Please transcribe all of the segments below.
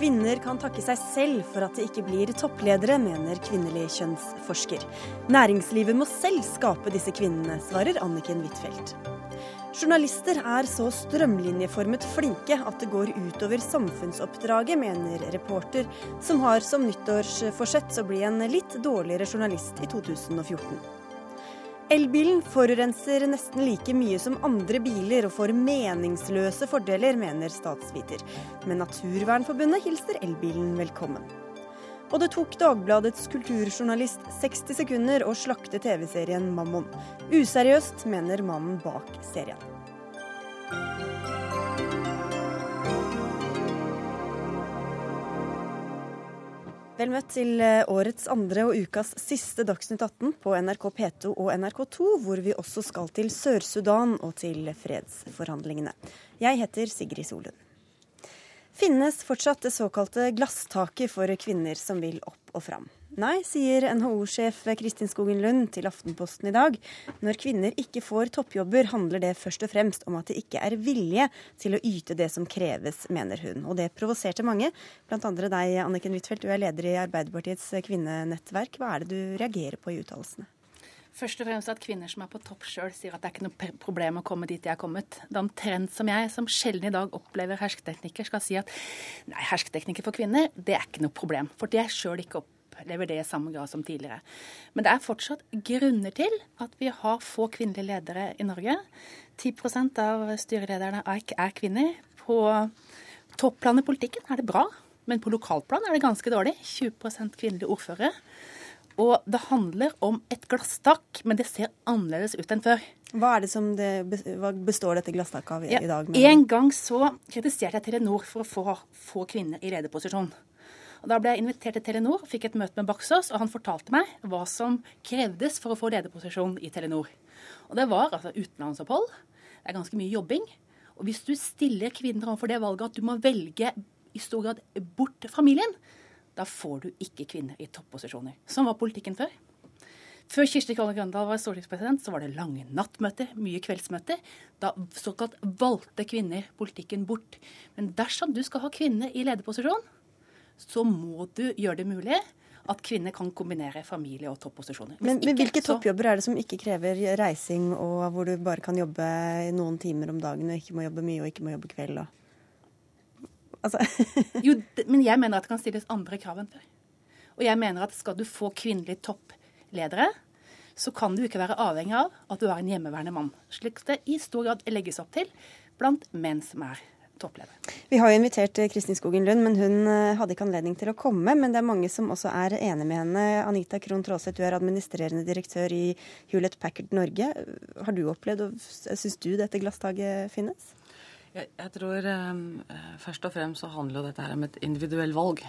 Kvinner kan takke seg selv for at de ikke blir toppledere, mener kvinnelig kjønnsforsker. Næringslivet må selv skape disse kvinnene, svarer Anniken Huitfeldt. Journalister er så strømlinjeformet flinke at det går utover samfunnsoppdraget, mener reporter, som har som nyttårsforsett å bli en litt dårligere journalist i 2014. Elbilen forurenser nesten like mye som andre biler og får meningsløse fordeler, mener statsviter. Men Naturvernforbundet hilser elbilen velkommen. Og det tok Dagbladets kulturjournalist 60 sekunder å slakte TV-serien Mammon. Useriøst, mener mannen bak serien. Vel møtt til eh, årets andre og ukas siste Dagsnytt 18 på NRK P2 og NRK2, hvor vi også skal til Sør-Sudan og til fredsforhandlingene. Jeg heter Sigrid Solund. Finnes fortsatt det såkalte glasstaket for kvinner som vil opp og fram? Nei, sier NHO-sjef Kristin Skogen Lund til Aftenposten i dag. Når kvinner ikke får toppjobber, handler det først og fremst om at det ikke er vilje til å yte det som kreves, mener hun. Og det provoserte mange, andre deg, Anniken Huitfeldt. Du er leder i Arbeiderpartiets kvinnenettverk. Hva er det du reagerer på i uttalelsene? Først og fremst at kvinner som er på topp sjøl, sier at det er ikke noe problem å komme dit de er kommet. Det er omtrent som jeg, som sjelden i dag opplever hersketeknikker, skal si at nei, hersketeknikker for kvinner, det er ikke noe problem. For det er sjøl ikke opp opplever det i samme grad som tidligere. Men det er fortsatt grunner til at vi har få kvinnelige ledere i Norge. 10% av styrelederne er kvinner. På topplan i politikken er det bra, men på lokalplan er det ganske dårlig. 20% kvinnelige ordførere. Og det handler om et glasstak, men det ser annerledes ut enn før. Hva, er det som det, hva består dette glasstaket av i, ja, i dag? En gang så kritiserte jeg Telenor for å få, få kvinner i lederposisjon. Og Da ble jeg invitert til Telenor, fikk et møte med Baksås, og han fortalte meg hva som krevdes for å få lederposisjon i Telenor. Og Det var altså utenlandsopphold, det er ganske mye jobbing. Og hvis du stiller kvinner overfor det valget at du må velge i stor grad bort familien, da får du ikke kvinner i topposisjoner. Sånn var politikken før. Før Kirsti Kolle Grøndal var stortingspresident, så var det lange nattmøter, mye kveldsmøter. Da såkalt valgte kvinner politikken bort. Men dersom du skal ha kvinner i lederposisjon, så må du gjøre det mulig at kvinner kan kombinere familie og topposisjoner. Men, men, hvilke toppjobber er det som ikke krever reising, og hvor du bare kan jobbe noen timer om dagen og ikke må jobbe mye og ikke må jobbe kveld? Og... Altså. jo, men jeg mener at det kan stilles andre krav enn før. Og jeg mener at skal du få kvinnelige toppledere, så kan du ikke være avhengig av at du er en hjemmeværende mann. Slik det i stor grad legges opp til blant menn som er toppleder. Vi har jo invitert eh, Kristin Skogen Lund, men hun eh, hadde ikke anledning til å komme. Men det er mange som også er enig med henne. Anita Krohn Traaseth, du er administrerende direktør i Hewlett Packard Norge. Har du opplevd, og syns du dette glasstaket finnes? Jeg, jeg tror um, først og fremst så handler jo dette her om et individuelt valg.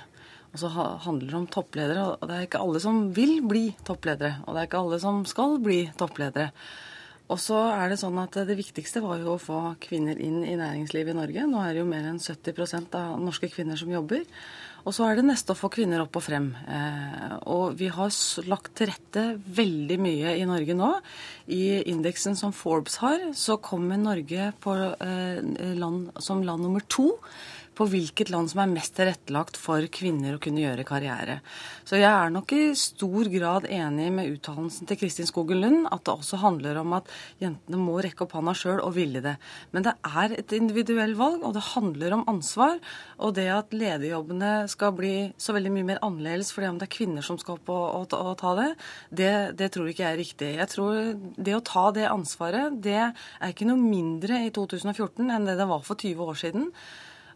Og så handler det om toppledere. Og det er ikke alle som vil bli toppledere. Og det er ikke alle som skal bli toppledere. Og så er Det sånn at det viktigste var jo å få kvinner inn i næringslivet i Norge. Nå er det jo mer enn 70% av norske kvinner som jobber. Og så er det neste å få kvinner opp og frem. Eh, og vi har lagt til rette veldig mye i Norge nå. I indeksen som Forbes har, så kommer Norge eh, land, som land nummer to på hvilket land som er mest tilrettelagt for kvinner å kunne gjøre karriere. Så jeg er nok i stor grad enig med uttalelsen til Kristin Skogen Lund, at det også handler om at jentene må rekke opp hånda sjøl og ville det. Men det er et individuelt valg, og det handler om ansvar. Og det at lederjobbene skal bli så veldig mye mer annerledes fordi om det er kvinner som skal opp og, og, og ta det, det, det tror ikke jeg er riktig. Jeg tror det å ta det ansvaret, det er ikke noe mindre i 2014 enn det det var for 20 år siden.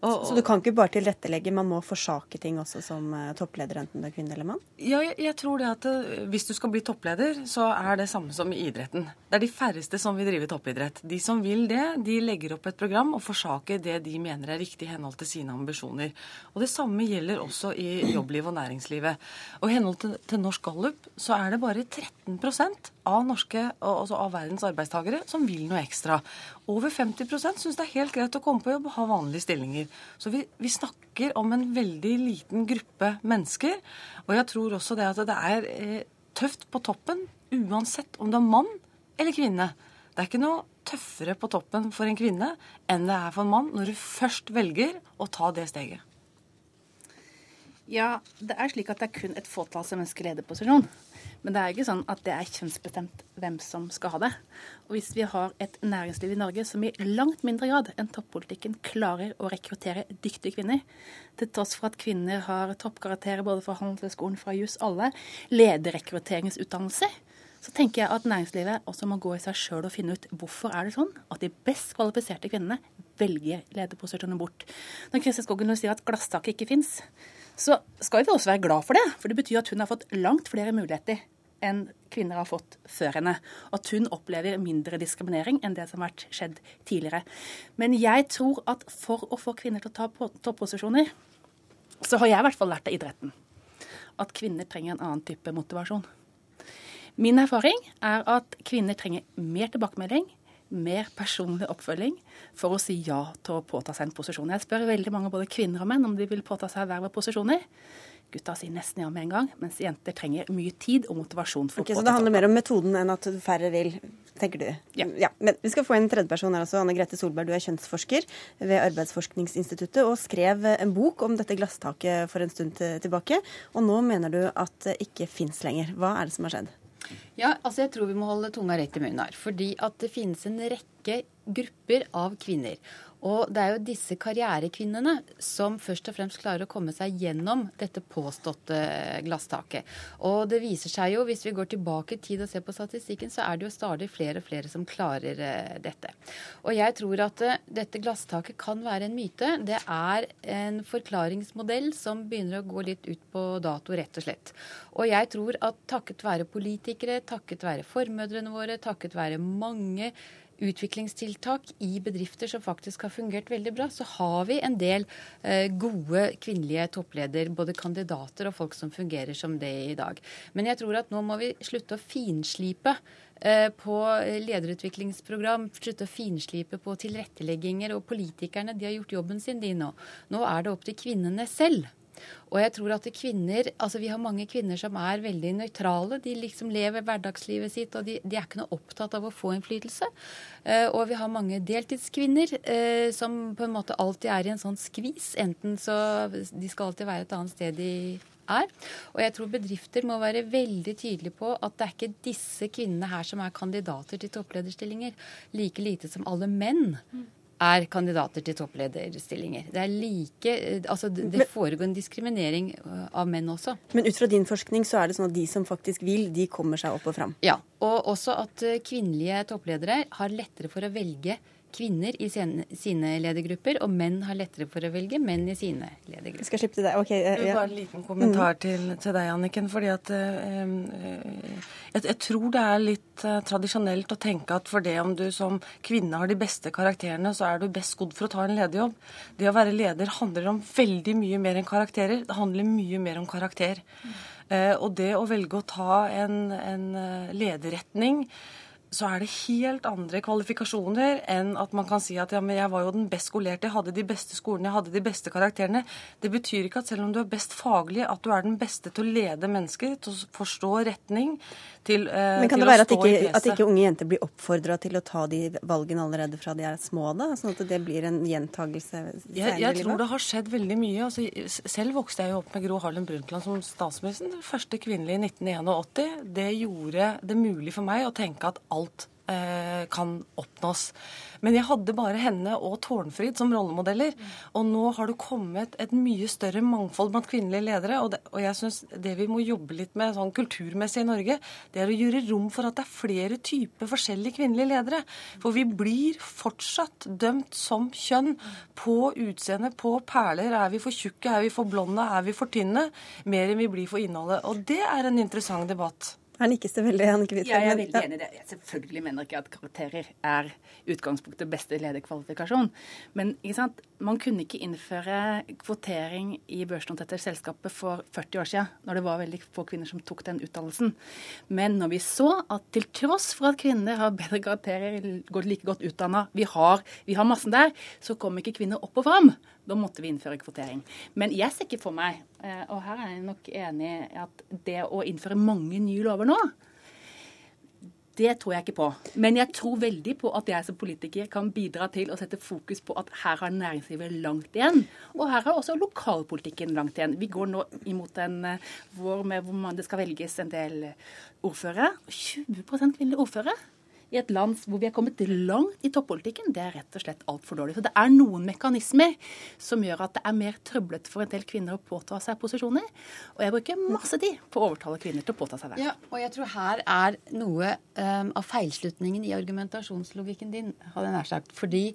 Og, så du kan ikke bare tilrettelegge, man må forsake ting også som uh, toppleder, enten du er kvinne eller mann? Ja, jeg, jeg, tror det at uh, hvis du skal bli toppleder, så er det samme som i idretten. Det er de færreste som vil drive toppidrett. De som vil det, de legger opp et program og forsaker det de mener er riktig i henhold til sine ambisjoner. Og Det samme gjelder også i jobblivet og næringslivet. Og I henhold til, til Norsk Gallup så er det bare 13 av, norske, altså av verdens arbeidstakere som vil noe ekstra. Over 50% syns det er helt greit å komme på jobb og ha vanlige stillinger. Så vi, vi, snakker om en veldig liten gruppe mennesker. Og jeg tror også det at det er eh, tøft på toppen uansett om du er mann eller kvinne. Det er ikke noe tøffere på toppen for en kvinne enn det er for en mann når du først velger å ta det steget. Ja, det er slik at det er kun et fåtall som ønsker lederposisjon. Men det er ikke sånn at det er kjønnsbestemt hvem som skal ha det. Og hvis vi har et næringsliv i Norge som i langt mindre grad enn toppolitikken klarer å rekruttere dyktige kvinner, til tross for at kvinner har toppkarakterer både fra Handelshøyskolen, fra JUS, alle lederrekrutteringsutdannelser, så tenker jeg at næringslivet også må gå i seg sjøl og finne ut hvorfor er det sånn at de best kvalifiserte kvinnene velger lederposisjoner bort. Når Kristin Skogen sier at glasstaket ikke fins, så skal vi også være glad for det. For det betyr at hun har fått langt flere muligheter enn kvinner har fått før henne. At hun opplever mindre diskriminering enn det som har vært skjedd tidligere. Men jeg tror at for å få kvinner til å ta topposisjoner, så har jeg i hvert fall lært av idretten at kvinner trenger en annen type motivasjon. Min erfaring er at kvinner trenger mer tilbakemelding, mer personlig oppfølging for å si ja til å påta seg en posisjon. Jeg spør veldig mange, både kvinner og menn, om de vil påta seg verv og posisjoner. Gutta sier nesten ja med en gang, mens jenter trenger mye tid og motivasjon. for okay, å Så det handler mer om metoden enn at færre vil, tenker du? Ja. ja. Men vi skal få en tredjeperson her også. Anne Grete Solberg, du er kjønnsforsker ved Arbeidsforskningsinstituttet og skrev en bok om dette glasstaket for en stund tilbake. Og nå mener du at det ikke fins lenger. Hva er det som har skjedd? Ja, altså jeg tror vi må holde tunga rett i munnen her. Fordi at det finnes en rekke grupper av kvinner. Og det er jo disse karrierekvinnene som først og fremst klarer å komme seg gjennom dette påståtte glasstaket. Og det viser seg jo, hvis vi går tilbake i tid og ser på statistikken, så er det jo stadig flere og flere som klarer uh, dette. Og jeg tror at uh, dette glasstaket kan være en myte. Det er en forklaringsmodell som begynner å gå litt ut på dato, rett og slett. Og jeg tror at takket være politikere, takket være formødrene våre, takket være mange utviklingstiltak i bedrifter som faktisk har fungert veldig bra, så har vi en del eh, gode kvinnelige toppleder, både kandidater og folk som fungerer som det i dag. Men jeg tror at nå må vi slutte å finslipe eh, på lederutviklingsprogram, slutte å finslipe på tilrettelegginger. Og politikerne de har gjort jobben sin, de nå. Nå er det opp til kvinnene selv og jeg tror at kvinner, altså Vi har mange kvinner som er veldig nøytrale. De liksom lever hverdagslivet sitt, og de, de er ikke noe opptatt av å få innflytelse. Uh, og vi har mange deltidskvinner uh, som på en måte alltid er i en sånn skvis. Enten så De skal alltid være et annet sted de er. Og jeg tror bedrifter må være veldig tydelige på at det er ikke disse kvinnene her som er kandidater til topplederstillinger. Like lite som alle menn er kandidater til topplederstillinger. Det er like, altså det foregår en diskriminering øh, av menn også. Men ut fra din forskning så er det sånn at de som faktisk vil, de kommer seg opp og fram? Ja, og også at øh, kvinnelige toppledere har lettere for å velge kvinner i sine ledergrupper, og menn har lettere for å velge menn i sine ledergrupper. Jeg skal slippe til deg. Ok. Ja. Bare en liten kommentar mm. til, til, deg, Anniken. fordi at uh, jeg, jeg, tror det er litt uh, tradisjonelt å tenke at for det om du som kvinne har de beste karakterene, så er du best skodd for å ta en lederjobb. Det å være leder handler om veldig mye mer enn karakterer. Det handler mye mer om karakter. Mm. Uh, og det å velge å ta en, en lederretning så er det helt andre kvalifikasjoner enn at man kan si at ja, men jeg var jo den best skolerte, jeg hadde de beste skolene, jeg hadde de beste karakterene. Det betyr ikke at selv om du er best faglig, at du er den beste til å lede mennesker, til å forstå retning, til, eh, Men kan det være at ikke, at ikke, unge jenter blir oppfordra til å ta de valgene allerede fra de er små, da? Sånn at det blir en gjentagelse senere jeg, jeg tror det har skjedd veldig mye. Altså, selv vokste jeg jo opp med Gro Harlem Brundtland som statsminister. Første kvinnelige i 1981. Det gjorde det mulig for meg å tenke at alt kan oppnås. Men jeg hadde bare henne og Tårnfrid som rollemodeller. Og nå har det kommet et mye større mangfold blant kvinnelige ledere. Og, det, og jeg syns det vi må jobbe litt med sånn kulturmessig i Norge, det er å gjøre rom for at det er flere typer forskjellige kvinnelige ledere. For vi blir fortsatt dømt som kjønn på utseende, på perler. Er vi for tjukke, er vi for blonde, er vi for tynne? Mer enn vi blir for innholdet. Og det er en interessant debatt. Her nikkes det veldig, Annike Huitfeldt. Jeg er veldig enig i det. Jeg selvfølgelig mener ikke at karakterer er utgangspunktet beste lederkvalifikasjon. Men man kunne ikke innføre kvotering i børsnoterte selskapet for 40 år siden, når det var veldig få kvinner som tok den utdannelsen. Men når vi så at til tross for at kvinner har bedre karakterer, går like godt utdanna, vi har, vi har massen der, så kom ikke kvinner opp og fram. Da måtte vi innføre kvotering. Men jeg ser ikke for meg, eh, og her er jeg nok enig at det å innføre mange nye lover nå Det tror jeg ikke på. Men jeg tror veldig på at jeg som politiker kan bidra til å sette fokus på at her har næringslivet langt igjen. Og her har også lokalpolitikken langt igjen. Vi går nå imot en eh, vår med hvor det skal velges en del ordførere. 20% kvinnelige ordførere i et land hvor vi er kommet langt i toppolitikken, det er rett og slett altfor dårlig. Så det er noen mekanismer som gjør at det er mer trøblete for en del kvinner å påta seg posisjoner. Og jeg bruker masse tid på å overtale kvinner til å påta seg det. Ja, og jeg tror her er noe um, av feilslutningen i argumentasjonslogikken din, hadde jeg nær sagt. Fordi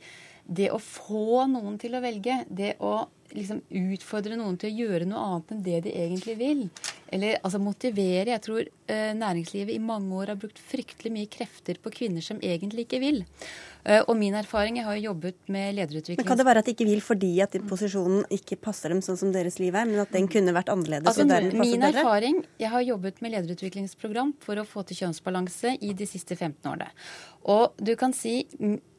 det å få noen til å velge, det å liksom utfordre noen til å gjøre noe annet enn det de egentlig vil. Eller altså motivere. Jeg tror eh, næringslivet i mange år har brukt fryktelig mye krefter på kvinner som egentlig ikke vil. Eh, og min erfaring, jeg har jo jobbet med lederutvikling Men Kan det være at de ikke vil fordi at posisjonen ikke passer dem sånn som deres liv er, men at den kunne vært annerledes? Altså, min erfaring, jeg har jobbet med lederutviklingsprogram for å få til kjønnsbalanse i de siste 15 årene. Og du kan si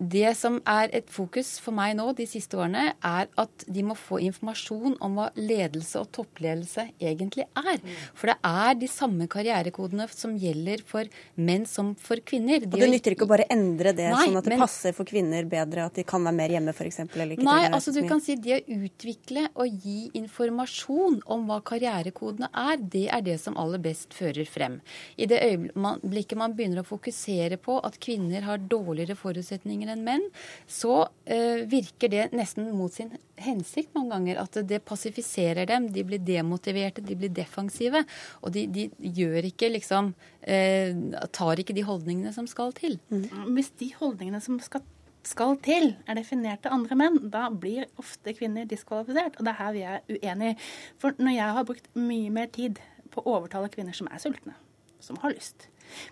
det som er et fokus for meg nå de siste årene, er at de må få informasjon om hva ledelse og toppledelse egentlig er. For det er de samme karrierekodene som gjelder for menn som for kvinner. De og det nytter ikke å bare endre det Nei, sånn at det men, passer for kvinner bedre, at de kan være mer hjemme f.eks.? Nei, altså du kan si det å utvikle og gi informasjon om hva karrierekodene er, det er det som aller best fører frem. I det øyeblikket man begynner å fokusere på at kvinner har dårligere forutsetninger enn menn, så uh, virker det nesten mot sin hensikt mange ganger. At det passifiserer dem. De blir demotiverte, de blir defensive. Og de, de gjør ikke liksom eh, Tar ikke de holdningene som skal til. Mm. Hvis de holdningene som skal skal til, er definert til andre menn, da blir ofte kvinner diskvalifisert. Og det er her vi er uenige. For når jeg har brukt mye mer tid på å overtale kvinner som er sultne, som har lyst,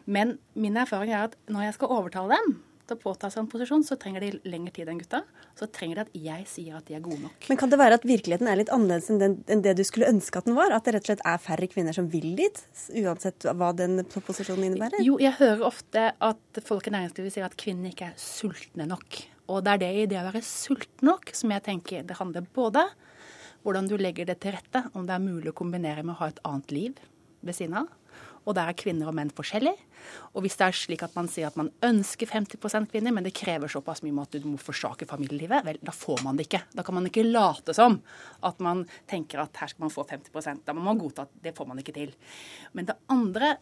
men min erfaring er at når jeg skal overtale dem til å påta seg en posisjon, så trenger de lengre tid enn gutta. Så trenger de at jeg sier at de er gode nok. Men kan det være at virkeligheten er litt annerledes enn, den, enn det du skulle ønske at den var? At det rett og slett er færre kvinner som vil dit, uansett hva den posisjonen innebærer? Jo, jeg hører ofte at folk i næringslivet sier at kvinnene ikke er sultne nok. Og det er det i det å være sulten nok som jeg tenker det handler både hvordan du legger det til rette, om det er mulig å kombinere med å ha et annet liv ved siden av og der er kvinner og menn forskjellig. Og hvis det er slik at man sier at man ønsker 50% kvinner, men det krever såpass mye at du må forsake familielivet, vel, da får man det ikke. Da kan man ikke late som at man tenker at her skal man få 50 Da må man godta at det får man ikke til. Men det andre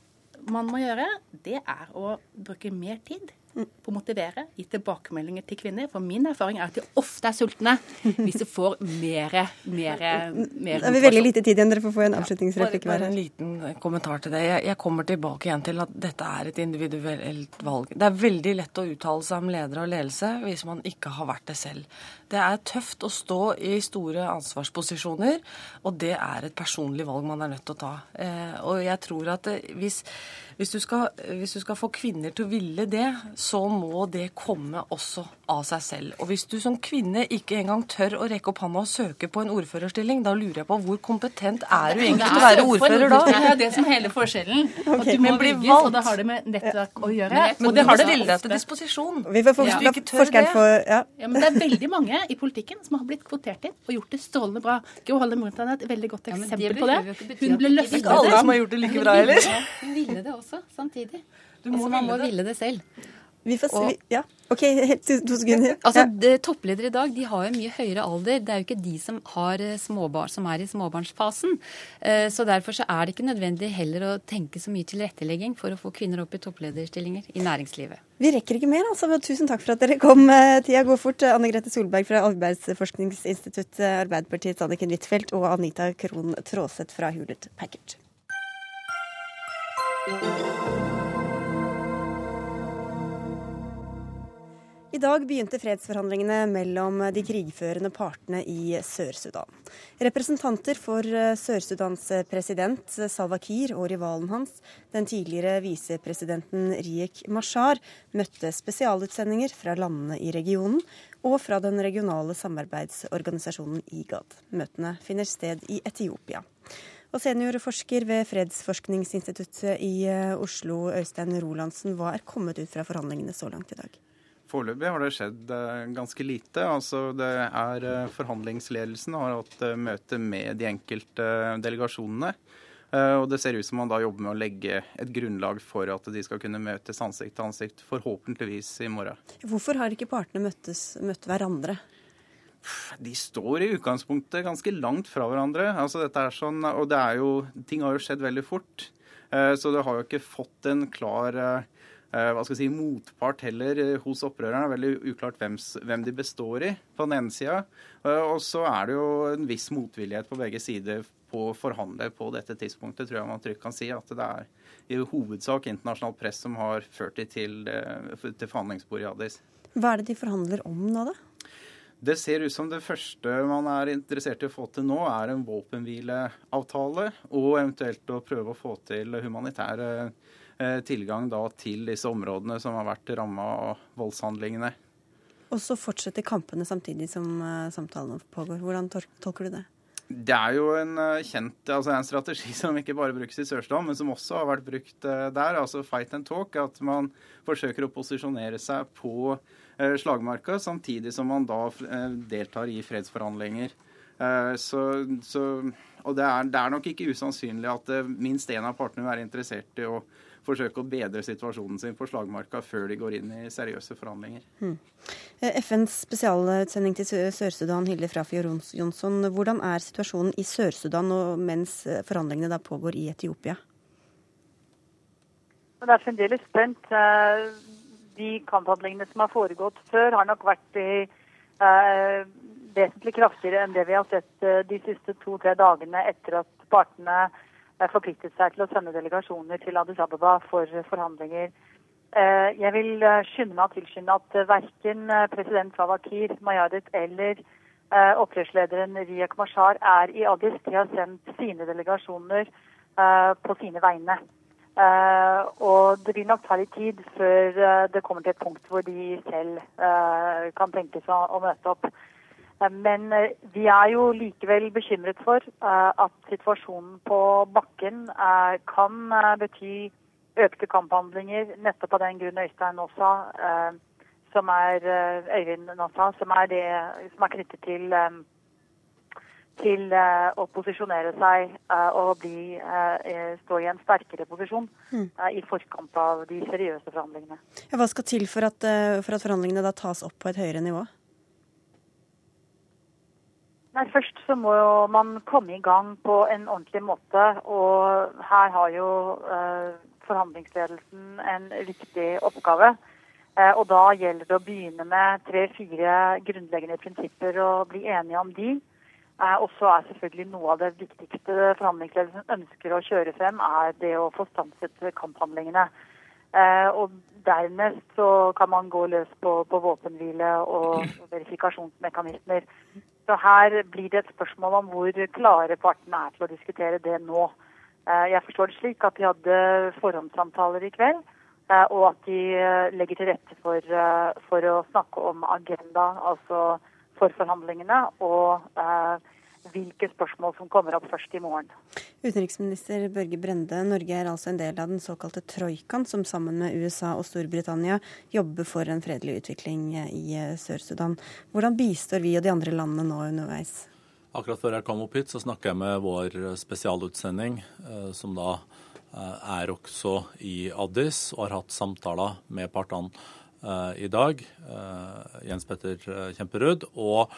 man må gjøre, det er å bruke mer tid på å motivere, gi tilbakemeldinger til kvinner. For min erfaring er at de ofte er sultne hvis de får mer, mer, mer Det er veldig lite tid igjen. Dere får få en avslutningsreplikk hver. Bare, bare en liten kommentar til det. Jeg, jeg, kommer tilbake igjen til at dette er et individuelt valg. Det er veldig lett å uttale seg om ledere og ledelse hvis man ikke har vært det selv. Det er tøft å stå i store ansvarsposisjoner, og det er et personlig valg man er nødt til å ta. Eh, og jeg tror at hvis, hvis, du skal, hvis du skal få kvinner til å ville det, så må det komme også av seg selv. Og hvis du som kvinne ikke engang tør å rekke opp hånda og søke på en ordførerstilling, da lurer jeg på hvor kompetent er du egentlig til å være ordfører da? Det er det som er hele forskjellen. Okay. At du må velges, og det har det med nettverk å gjøre. Men, og det har det deg til disposisjon. Vi får hvis du ikke tør det. For, ja. ja. men det er veldig mange i politikken som har blitt kvotert inn og gjort det strålende bra. Gro Harlem Brundtland er et veldig godt eksempel ja, på det. Hun ble løftet. Ikke alle som har gjort det like bra, heller. Hun ville det også, samtidig. Altså, man må ville det selv. Vi får se. Ja. OK, to sekunder. Altså, ja. Toppledere i dag de har jo mye høyere alder. Det er jo ikke de som, har eh, småbarn, som er i småbarnsfasen. Eh, så Derfor så er det ikke nødvendig heller å tenke så mye tilrettelegging for å få kvinner opp i topplederstillinger i næringslivet. Vi rekker ikke mer, altså. Tusen takk for at dere kom. Eh, tida går fort. Anne Grete Solberg fra Arbeidsforskningsinstituttet, Arbeiderpartiets Anniken Huitfeldt og Anita Krohn Traaseth fra Hulet Packard. I dag begynte fredsforhandlingene mellom de krigførende partene i Sør-Sudan. Representanter for eh, Sør-Sudans president Salwa Kiir og rivalen hans, den tidligere visepresidenten Riek Mashar, møtte spesialutsendinger fra landene i regionen og fra den regionale samarbeidsorganisasjonen IGAD. Møtene finner sted i Etiopia. Og seniorforsker ved Fredsforskningsinstituttet i eh, Oslo, Øystein Rolandsen, hva er kommet ut fra forhandlingene så langt i dag? Foreløpig har det skjedd eh, ganske lite. Altså, det er eh, Forhandlingsledelsen har hatt møte med de enkelte delegasjonene. Og det ser ut som man da jobber med å legge et grunnlag for at de skal kunne møtes ansikt til ansikt, forhåpentligvis i morgen. Hvorfor har ikke partene møttes, møtt hverandre? De står i utgangspunktet ganske langt fra hverandre. Altså dette er sånn, og det er jo, ting har jo skjedd veldig fort. Så det har jo ikke fått en klar Eh, hva skal jeg si, motpart heller eh, hos opprørerne. Er veldig uklart hvem, hvem de består i, på den ene sida. Eh, og så er det jo en viss motvillighet på begge sider på å forhandle på dette tidspunktet, tror jeg man trygt kan si. At det er i hovedsak internasjonalt press som har ført de til, til forhandlingsbordet i Addis. Hva er det de forhandler om nå, da? Det ser ut som det første man er interessert i å få til nå, er en våpenhvileavtale, og eventuelt å prøve å få til humanitær Eh, tilgang da til disse områdene som har vært ramma av voldshandlingene. Og så fortsetter kampene samtidig som uh, samtalene pågår. Hvordan tolker du det? Det er jo en uh, kjent, altså en strategi som ikke bare brukes i Sørsland, men som også har vært brukt uh, der. Altså fight and talk. At man forsøker å posisjonere seg på slagmarka, samtidig som man da deltar i fredsforhandlinger. Så, så, og det er, det er, nok ikke usannsynlig at minst én av partene vil være interessert i å forsøke å bedre situasjonen sin på slagmarka før de går inn i seriøse forhandlinger. Hmm. FNs spesialutsending til Sør-Sudan, Hilde Frafjord Jonsson. Hvordan er situasjonen i Sør-Sudan mens eh, forhandlingene da pågår i Etiopia? Det er fremdeles spent. Eh, de kamphandlingene som har foregått før, har nok vært uh, vesentlig kraftigere enn det vi har sett eh, de siste to-tre dagene etter at partene forpliktet seg til å sende delegasjoner til Addis Ababa for forhandlinger. Eh, jeg vil eh, skynde meg å tilskynde at verken eh, president Fawakir Mayadet eller opprørslederen Riek Mashar er i Addis. De har sendt sine delegasjoner på sine vegne. Og det vil nok ta litt tid før det kommer til et punkt hvor de selv kan tenke seg å møte opp. Men vi er jo likevel bekymret for at situasjonen på bakken kan bety økte kamphandlinger, nettopp av den grunn Øystein nå sa, som er Øyvind nå som er det som er knyttet til til å posisjonere seg og bli, stå i en sterkere posisjon mm. i forkant av de seriøse forhandlingene. Ja, hva skal til for at, for at forhandlingene da tas opp på et høyere nivå? Nei, Først så må jo man komme i gang på en ordentlig måte. Og her har jo eh, forhandlingsledelsen en viktig oppgave. Eh, og da gjelder det å begynne med tre-fire grunnleggende prinsipper og bli enige om de. Eh, og så er selvfølgelig noe av det viktigste forhandlingsledelsen ønsker å kjøre frem, er det å få stanset kamphandlingene. Eh, og dernest så kan man gå løs på, på våpenhvile og verifikasjonsmekanismer. Så her blir det et spørsmål om hvor klare partene er til å diskutere det nå. Eh, jeg forstår det slik at de hadde forhåndssamtaler i kveld, eh, og at de legger til rette for, for å snakke om agenda, altså for forhandlingene, og hvilke spørsmål som kommer opp først i morgen. Utenriksminister Børge Brende, Norge er altså en del av den såkalte troikaen, som sammen med USA og Storbritannia jobber for en fredelig utvikling i Sør-Sudan. Hvordan bistår vi og de andre landene nå underveis? Akkurat før jeg kom opp hit, så snakka jeg med vår spesialutsending, eh, som da eh, er også i Addis, og har hatt samtaler med partene eh, i dag. Jens Petter Kjemperud. og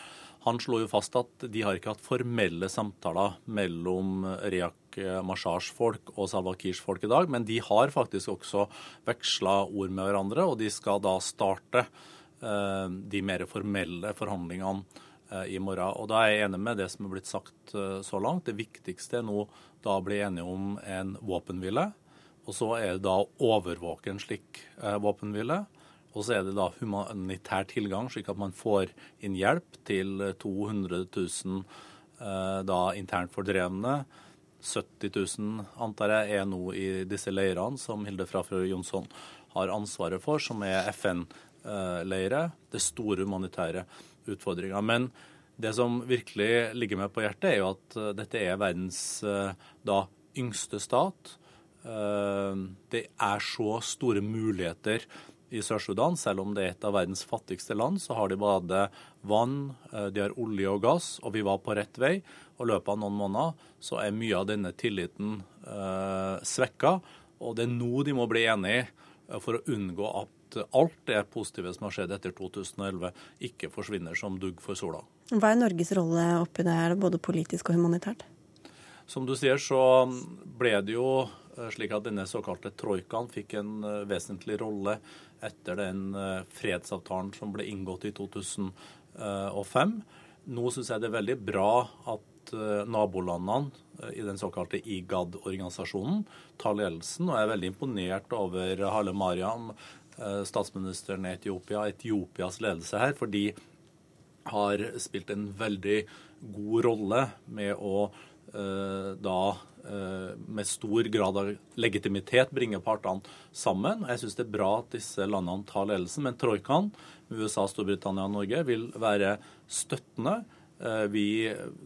han slo jo fast at de har ikke hatt formelle samtaler mellom Reak Mashars folk og Salwa Kirs folk i dag, men de har faktisk også veksla ord med hverandre, og de skal da starte eh, de mer formelle forhandlingene eh, i morgen. Og Da er jeg enig med det som er blitt sagt eh, så langt. Det viktigste er nå da å bli enige om en våpenhvile. Og så er det da å overvåke en slik eh, våpenhvile. Og så er det da humanitær tilgang, slik at man får inn hjelp til 200 000 eh, da internt fordrevne. 70 000 antar jeg er nå i disse leirene som Hilde Frafjord Jonsson har ansvaret for, som er FN-leirer. Det er store humanitære utfordringer. Men det som virkelig ligger meg på hjertet, er jo at eh, dette er verdens eh, da yngste stat. Det er så store muligheter i Sør-Sudan. Selv om det er et av verdens fattigste land, så har de både vann, de har olje og gass, og vi var på rett vei. Og i løpet av noen måneder så er mye av denne tilliten eh, svekka. Og det er nå de må bli enige for å unngå at alt det positive som har skjedd etter 2011, ikke forsvinner som dugg for sola. Hva er Norges rolle oppi det her, både politisk og humanitært? Som du sier, så ble det jo eh, slik at denne såkalte troikaen fikk en eh, vesentlig rolle etter den eh, fredsavtalen som ble inngått i 2005. Nå syns jeg det er veldig bra at nabolandene i den såkalte IGAD-organisasjonen tar ledelsen, og jeg er veldig imponert over Hale Mariam, statsministeren i Etiopia, Etiopias ledelse her. for de har spilt en veldig god rolle med å eh, da eh, med stor grad av legitimitet bringe partene sammen. Jeg syns det er bra at disse landene tar ledelsen, men troikaen, USA, Storbritannia og Norge, vil være støttende. Eh, vi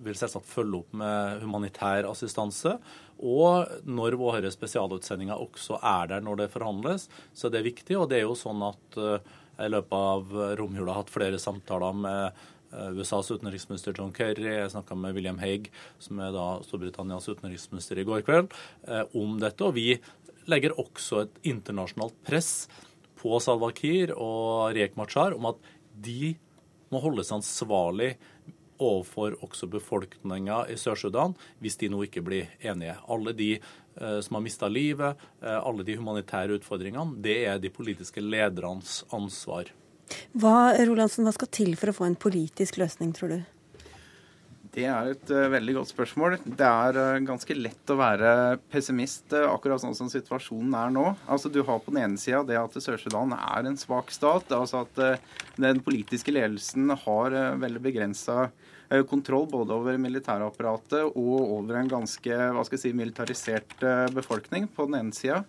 vil selvsagt følge opp med humanitær assistanse. Og når våre spesialutsendinger også er der når det forhandles, så er det viktig. Og det er jo sånn at jeg i løpet av romjula har hatt flere samtaler med Eh, USAs utenriksminister John Kerry. Jeg snakka med William Haig, som er da Storbritannias utenriksminister, i går kveld eh, om dette. Og vi legger også et internasjonalt press på Salwa Kiir og Riek Machar om at de må holdes ansvarlig overfor også befolkninga i Sør-Sudan hvis de nå ikke blir enige. Alle de eh, som har mista livet, eh, alle de humanitære utfordringene, det er de politiske ledernes ansvar. Hva, Rolandsen, hva skal til for å få en politisk løsning, tror du? Det er et uh, veldig godt spørsmål. Det er uh, ganske lett å være pessimist, uh, akkurat sånn som situasjonen er nå. Altså, Du har på den ene sida det at Sør-Sudan er en svak stat. altså At den politiske ledelsen har veldig begrensa kontroll både over militærapparatet og over en ganske hva skal jeg si, militarisert befolkning på den ene sida.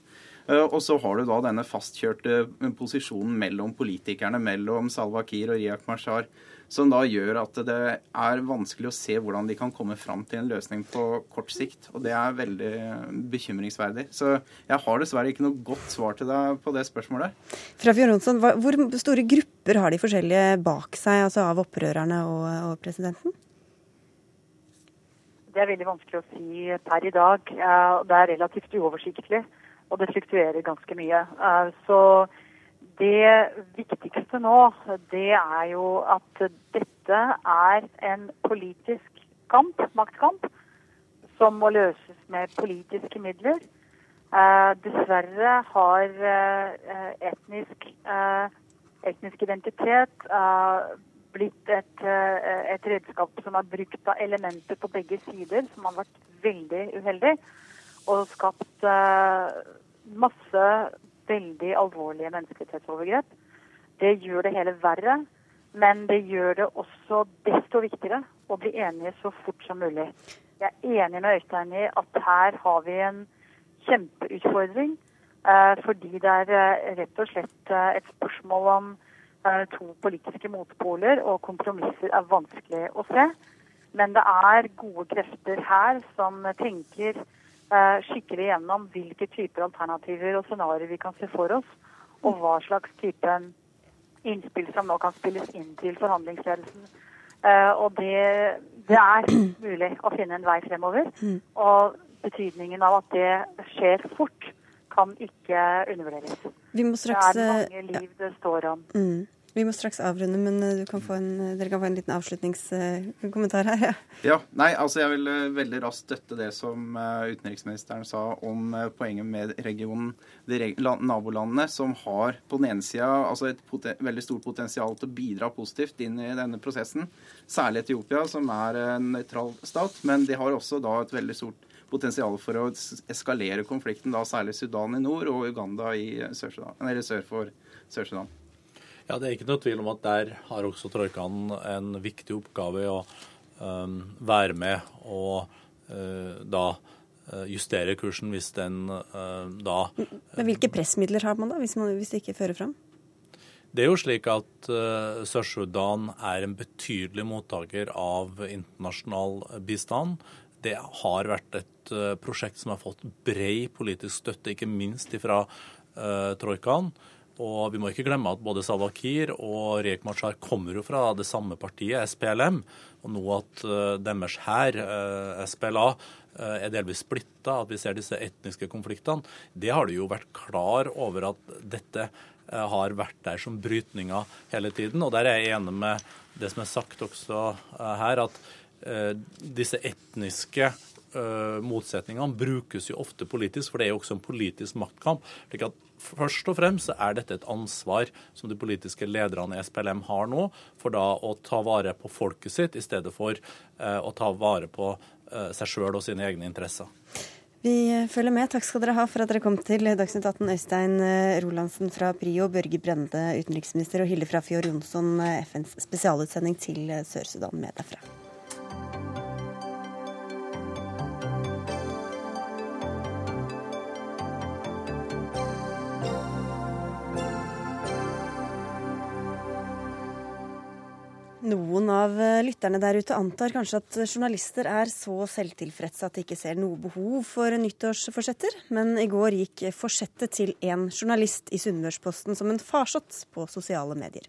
Eh, og så har du da denne fastkjørte posisjonen mellom politikerne, mellom Salwa Kiir og Riyak Mashar, som da gjør at det er vanskelig å se hvordan de kan komme fram til en løsning på kort sikt. Og det er veldig bekymringsverdig. Så jeg har dessverre ikke noe godt svar til deg på det spørsmålet. Fra Jonsson, hvor store grupper har de forskjellige bak seg, altså av opprørerne og, og presidenten? Det er veldig vanskelig å si per i dag. Det er relativt uoversiktlig og det fluktuerer ganske mye. Eh, så det viktigste nå, det er jo at dette er en politisk kamp, maktkamp, som må løses med politiske midler. Eh, dessverre har eh, etnisk, etnisk identitet blitt et, et, redskap som er brukt av elementer på begge sider, som har vært veldig uheldig og skapt masse veldig alvorlige menneskerettighetsovergrep. Det gjør det hele verre, men det gjør det også desto viktigere å bli enige så fort som mulig. Jeg er enig med Øystein i at her har vi en kjempeutfordring. Eh, fordi det er eh, rett og slett eh, et spørsmål om to politiske motpoler, og kompromisser er vanskelig å se. Men det er gode krefter her som tenker skikkelig gjennom hvilke typer alternativer og scenarioer vi kan se for oss, og hva slags type innspill som nå kan spilles inn til forhandlingsledelsen. Eh, og det, det er mulig å finne en vei fremover. Mm. Og betydningen av at det skjer fort, kan ikke undervurderes. Straks, det er mange liv det står om. Mm. Vi må straks avrunde, men eh, kan en, eh, dere kan få en liten avslutningskommentar her. Ja. ja. Nei, altså jeg vil eh, veldig raskt støtte det som utenriksministeren sa om poenget med regionen, de nabolandene, som har på den ene sida altså et veldig stort potensial til å bidra positivt inn i denne prosessen. Særlig Etiopia, som er en nøytral stat. Men de har også da et veldig stort potensial for å eskalere konflikten, da særlig Sudan i nord og Uganda i sør, sør for Sør-Sudan. Ja, Det er ikke noe tvil om at der har også troikaen en viktig oppgave i å um, være med og uh, da uh, justere kursen hvis den uh, da Men Hvilke pressmidler har man da, hvis, man, hvis det ikke fører fram? Det er jo slik at uh, Sør-Sudan er en betydelig mottaker av internasjonal bistand. Det har vært et uh, prosjekt som har fått bred politisk støtte, ikke minst fra uh, troikaen. Og vi må ikke glemme at både Salwa Kiir og Riek Machar kommer jo fra det samme partiet, SPLM. Og nå at uh, deres hær, uh, SPLA, uh, er delvis splitta, at vi ser disse etniske konfliktene, det har du jo vært klar over at dette har vært der som brytninger hele tiden. Og der er jeg enig med det som er sagt også her, at disse etniske motsetningene brukes jo ofte politisk, for det er jo også en politisk maktkamp. slik at Først og fremst er dette et ansvar som de politiske lederne i SPLM har nå, for da å ta vare på folket sitt, i stedet for eh, å ta vare på eh, seg sjøl og sine egne interesser. Vi følger med. Takk skal dere ha for at dere kom til Dagsnytt 18. Øystein eh, Rolandsen fra Prio, Børge Brende, utenriksminister, og Hilde Frafjord Jonsson, FNs spesialutsending til Sør-Sudan, med derfra. Noen av eh, lytterne der ute antar kanskje at journalister er så selvtilfredse at de ikke ser noe behov for nyttårsforsetter, men i går gikk forsettet til en journalist i Sunnmørsposten som en farsott på sosiale medier.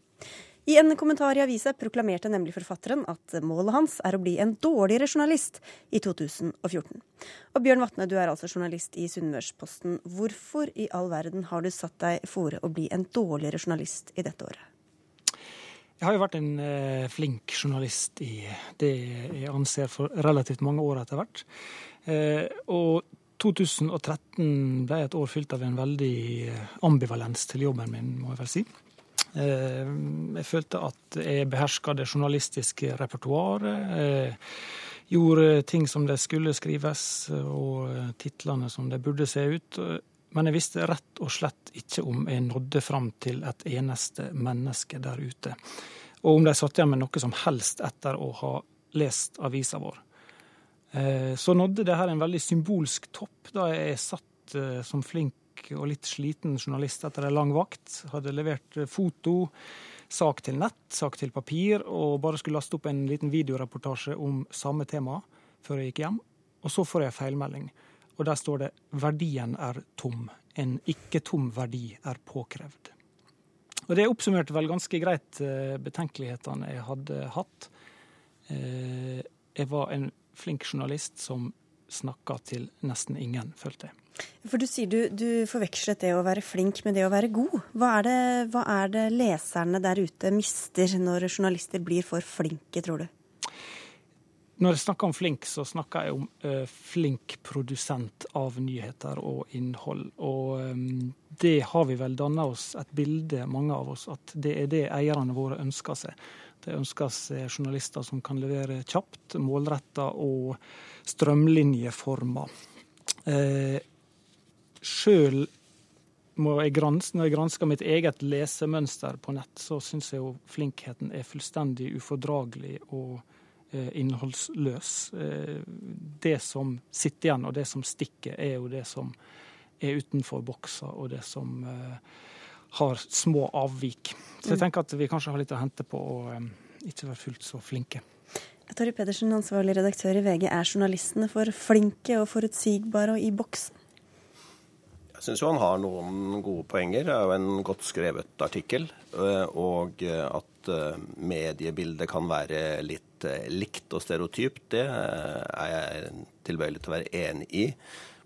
I en kommentar i avisa proklamerte nemlig forfatteren at målet hans er å bli en dårligere journalist i 2014. Og Bjørn Vatne, du er altså journalist i Sunnmørsposten. Hvorfor i all verden har du satt deg fore å bli en dårligere journalist i dette året? Jeg har jo vært en eh, flink journalist i det jeg anser for relativt mange år etter hvert. Eh, og 2013 ble et år fylt av en veldig eh, ambivalens til jobben min, må jeg vel si. Eh, jeg følte at jeg beherska det journalistiske repertoaret. Eh, gjorde ting som det skulle skrives, og eh, titlene som det burde se ut. Men jeg visste rett og slett ikke om jeg nådde fram til et eneste menneske der ute. Og om de satt igjen med noe som helst etter å ha lest avisa vår. Eh, så nådde det her en veldig symbolsk topp da jeg satt eh, som flink og litt sliten journalist etter en lang vakt. Hadde levert eh, foto, sak til nett, sak til papir, og bare skulle laste opp en liten videoreportasje om samme tema før jeg gikk hjem. Og så får jeg feilmelding og der står det 'verdien er tom'. En ikke-tom verdi er påkrevd. Og Det oppsummerte vel ganske greit eh, betenkelighetene jeg hadde hatt. Eh, jeg var en flink journalist som snakka til nesten ingen, følte jeg. For Du sier du, du forvekslet det å være flink med det å være god. Hva er, det, hva er det leserne der ute mister når journalister blir for flinke, tror du? Når jeg snakker om flink, så snakker jeg om uh, flink produsent av nyheter og innhold. Og um, det har vi vel danna oss et bilde, mange av oss, at det er det eierne våre ønsker seg. Det ønsker seg journalister som kan levere kjapt, målretta og strømlinjeforma. Uh, Sjøl når jeg gransker mitt eget lesemønster på nett, så syns jeg jo flinkheten er fullstendig ufordragelig. og Eh, innholdsløs. Eh, det som sitter igjen, og det som stikker, er jo det som er utenfor boksa, og det som eh, har små avvik. Så jeg mm. tenker at vi kanskje har litt å hente på å ikke være fullt så flinke. Torry Pedersen, ansvarlig redaktør i VG. Er journalistene for flinke og forutsigbare og i boksen? Jeg syns jo han har noen gode poenger. Det er jo en godt skrevet artikkel. Og at mediebildet kan være litt Eh, likt og stereotypt, det eh, er jeg tilbøyelig til å være enig i.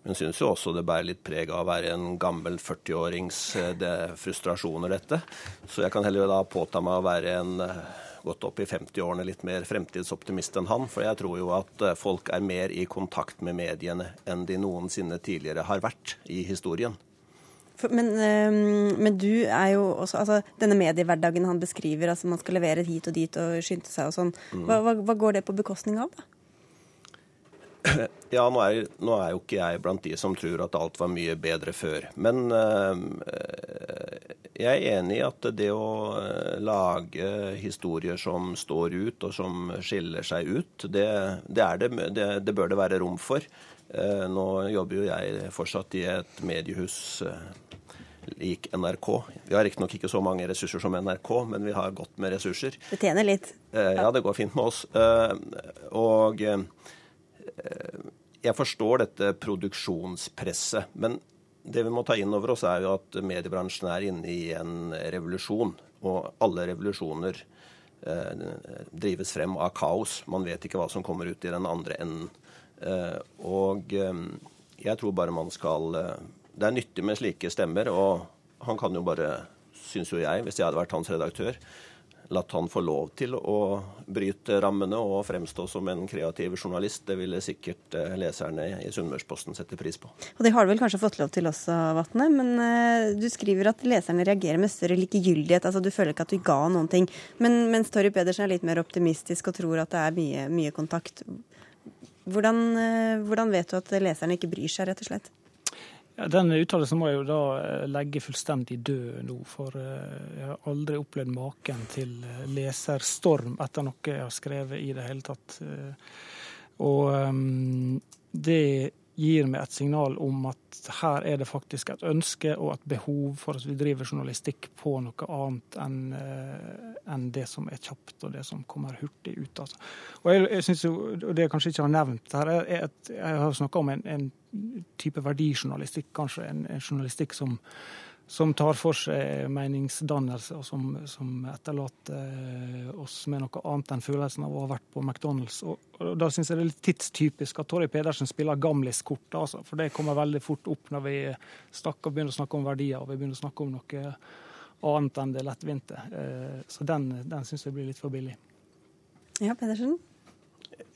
Men syns jo også det bærer litt preg av å være en gammel 40-årings det frustrasjoner, dette. Så jeg kan heller da påta meg å være en gått opp i 50-årene litt mer fremtidsoptimist enn han. For jeg tror jo at folk er mer i kontakt med mediene enn de noensinne tidligere har vært i historien. Men, men, du er jo også altså, Denne mediehverdagen han beskriver, altså man skal levere hit og dit og skynde seg og sånn. Mm. Hva, hva, hva, går det på bekostning av, da? Ja, nå er, nå er, jo ikke jeg blant de som tror at alt var mye bedre før. Men øh, jeg er enig i at det å øh, lage historier som står ut, og som skiller seg ut, det, det, det, det bør det være rom for. Uh, nå jobber jo jeg fortsatt i et mediehus lik NRK. Vi har riktignok ikke så mange ressurser som NRK, men vi har godt med ressurser. Det tjener litt? Eh, ja, det går fint med oss. Eh, og eh, jeg forstår dette produksjonspresset, men det vi må ta inn over oss, er jo at mediebransjen er inne i en revolusjon. Og alle revolusjoner eh, drives frem av kaos. Man vet ikke hva som kommer ut i den andre enden. Eh, og eh, jeg tror bare man skal eh, Det er nyttig med slike stemmer, og han kan jo bare, syns jo jeg, hvis jeg hadde vært hans redaktør, latt han få lov til å bryte rammene og fremstå som en kreativ journalist. Det ville sikkert eh, leserne i Sunnmørsposten sette pris på. Og det har du vel kanskje fått lov til også, Vatne, men uh, du skriver at leserne reagerer med større likegyldighet. Altså du føler ikke at du ga noen ting. Men mens Torry Pedersen er litt mer optimistisk og tror at det er mye, mye kontakt. Hvordan, uh, hvordan vet du at leserne ikke bryr seg, rett og slett? Ja, den uttalelsen må jeg jo da eh, legge fullstendig død nå, for eh, jeg har aldri opplevd maken til eh, leserstorm etter noe jeg har skrevet i det hele tatt. Og det gir meg et signal om at her er det faktisk et ønske og et behov for at vi driver journalistikk på noe annet enn en det som er kjapt og det som kommer hurtig ut. Altså. Og jeg, jeg synes jo, og det jeg kanskje ikke har nevnt her, er at jeg har snakka om en, en type verdijournalistikk, kanskje en, en journalistikk som, som, tar for seg meningsdannelse, og som, som etterlater oss med noe annet enn følelsen av å ha vært på McDonald's. Og, og Da syns jeg det er litt tidstypisk at Torry Pedersen spiller gamliskort, altså, for det kommer veldig fort opp når vi snakker, begynner å snakke om verdier og vi begynner å snakke om noe annet enn det lettvinte. Eh, så den, den syns jeg blir litt for billig. Ja, Pedersen?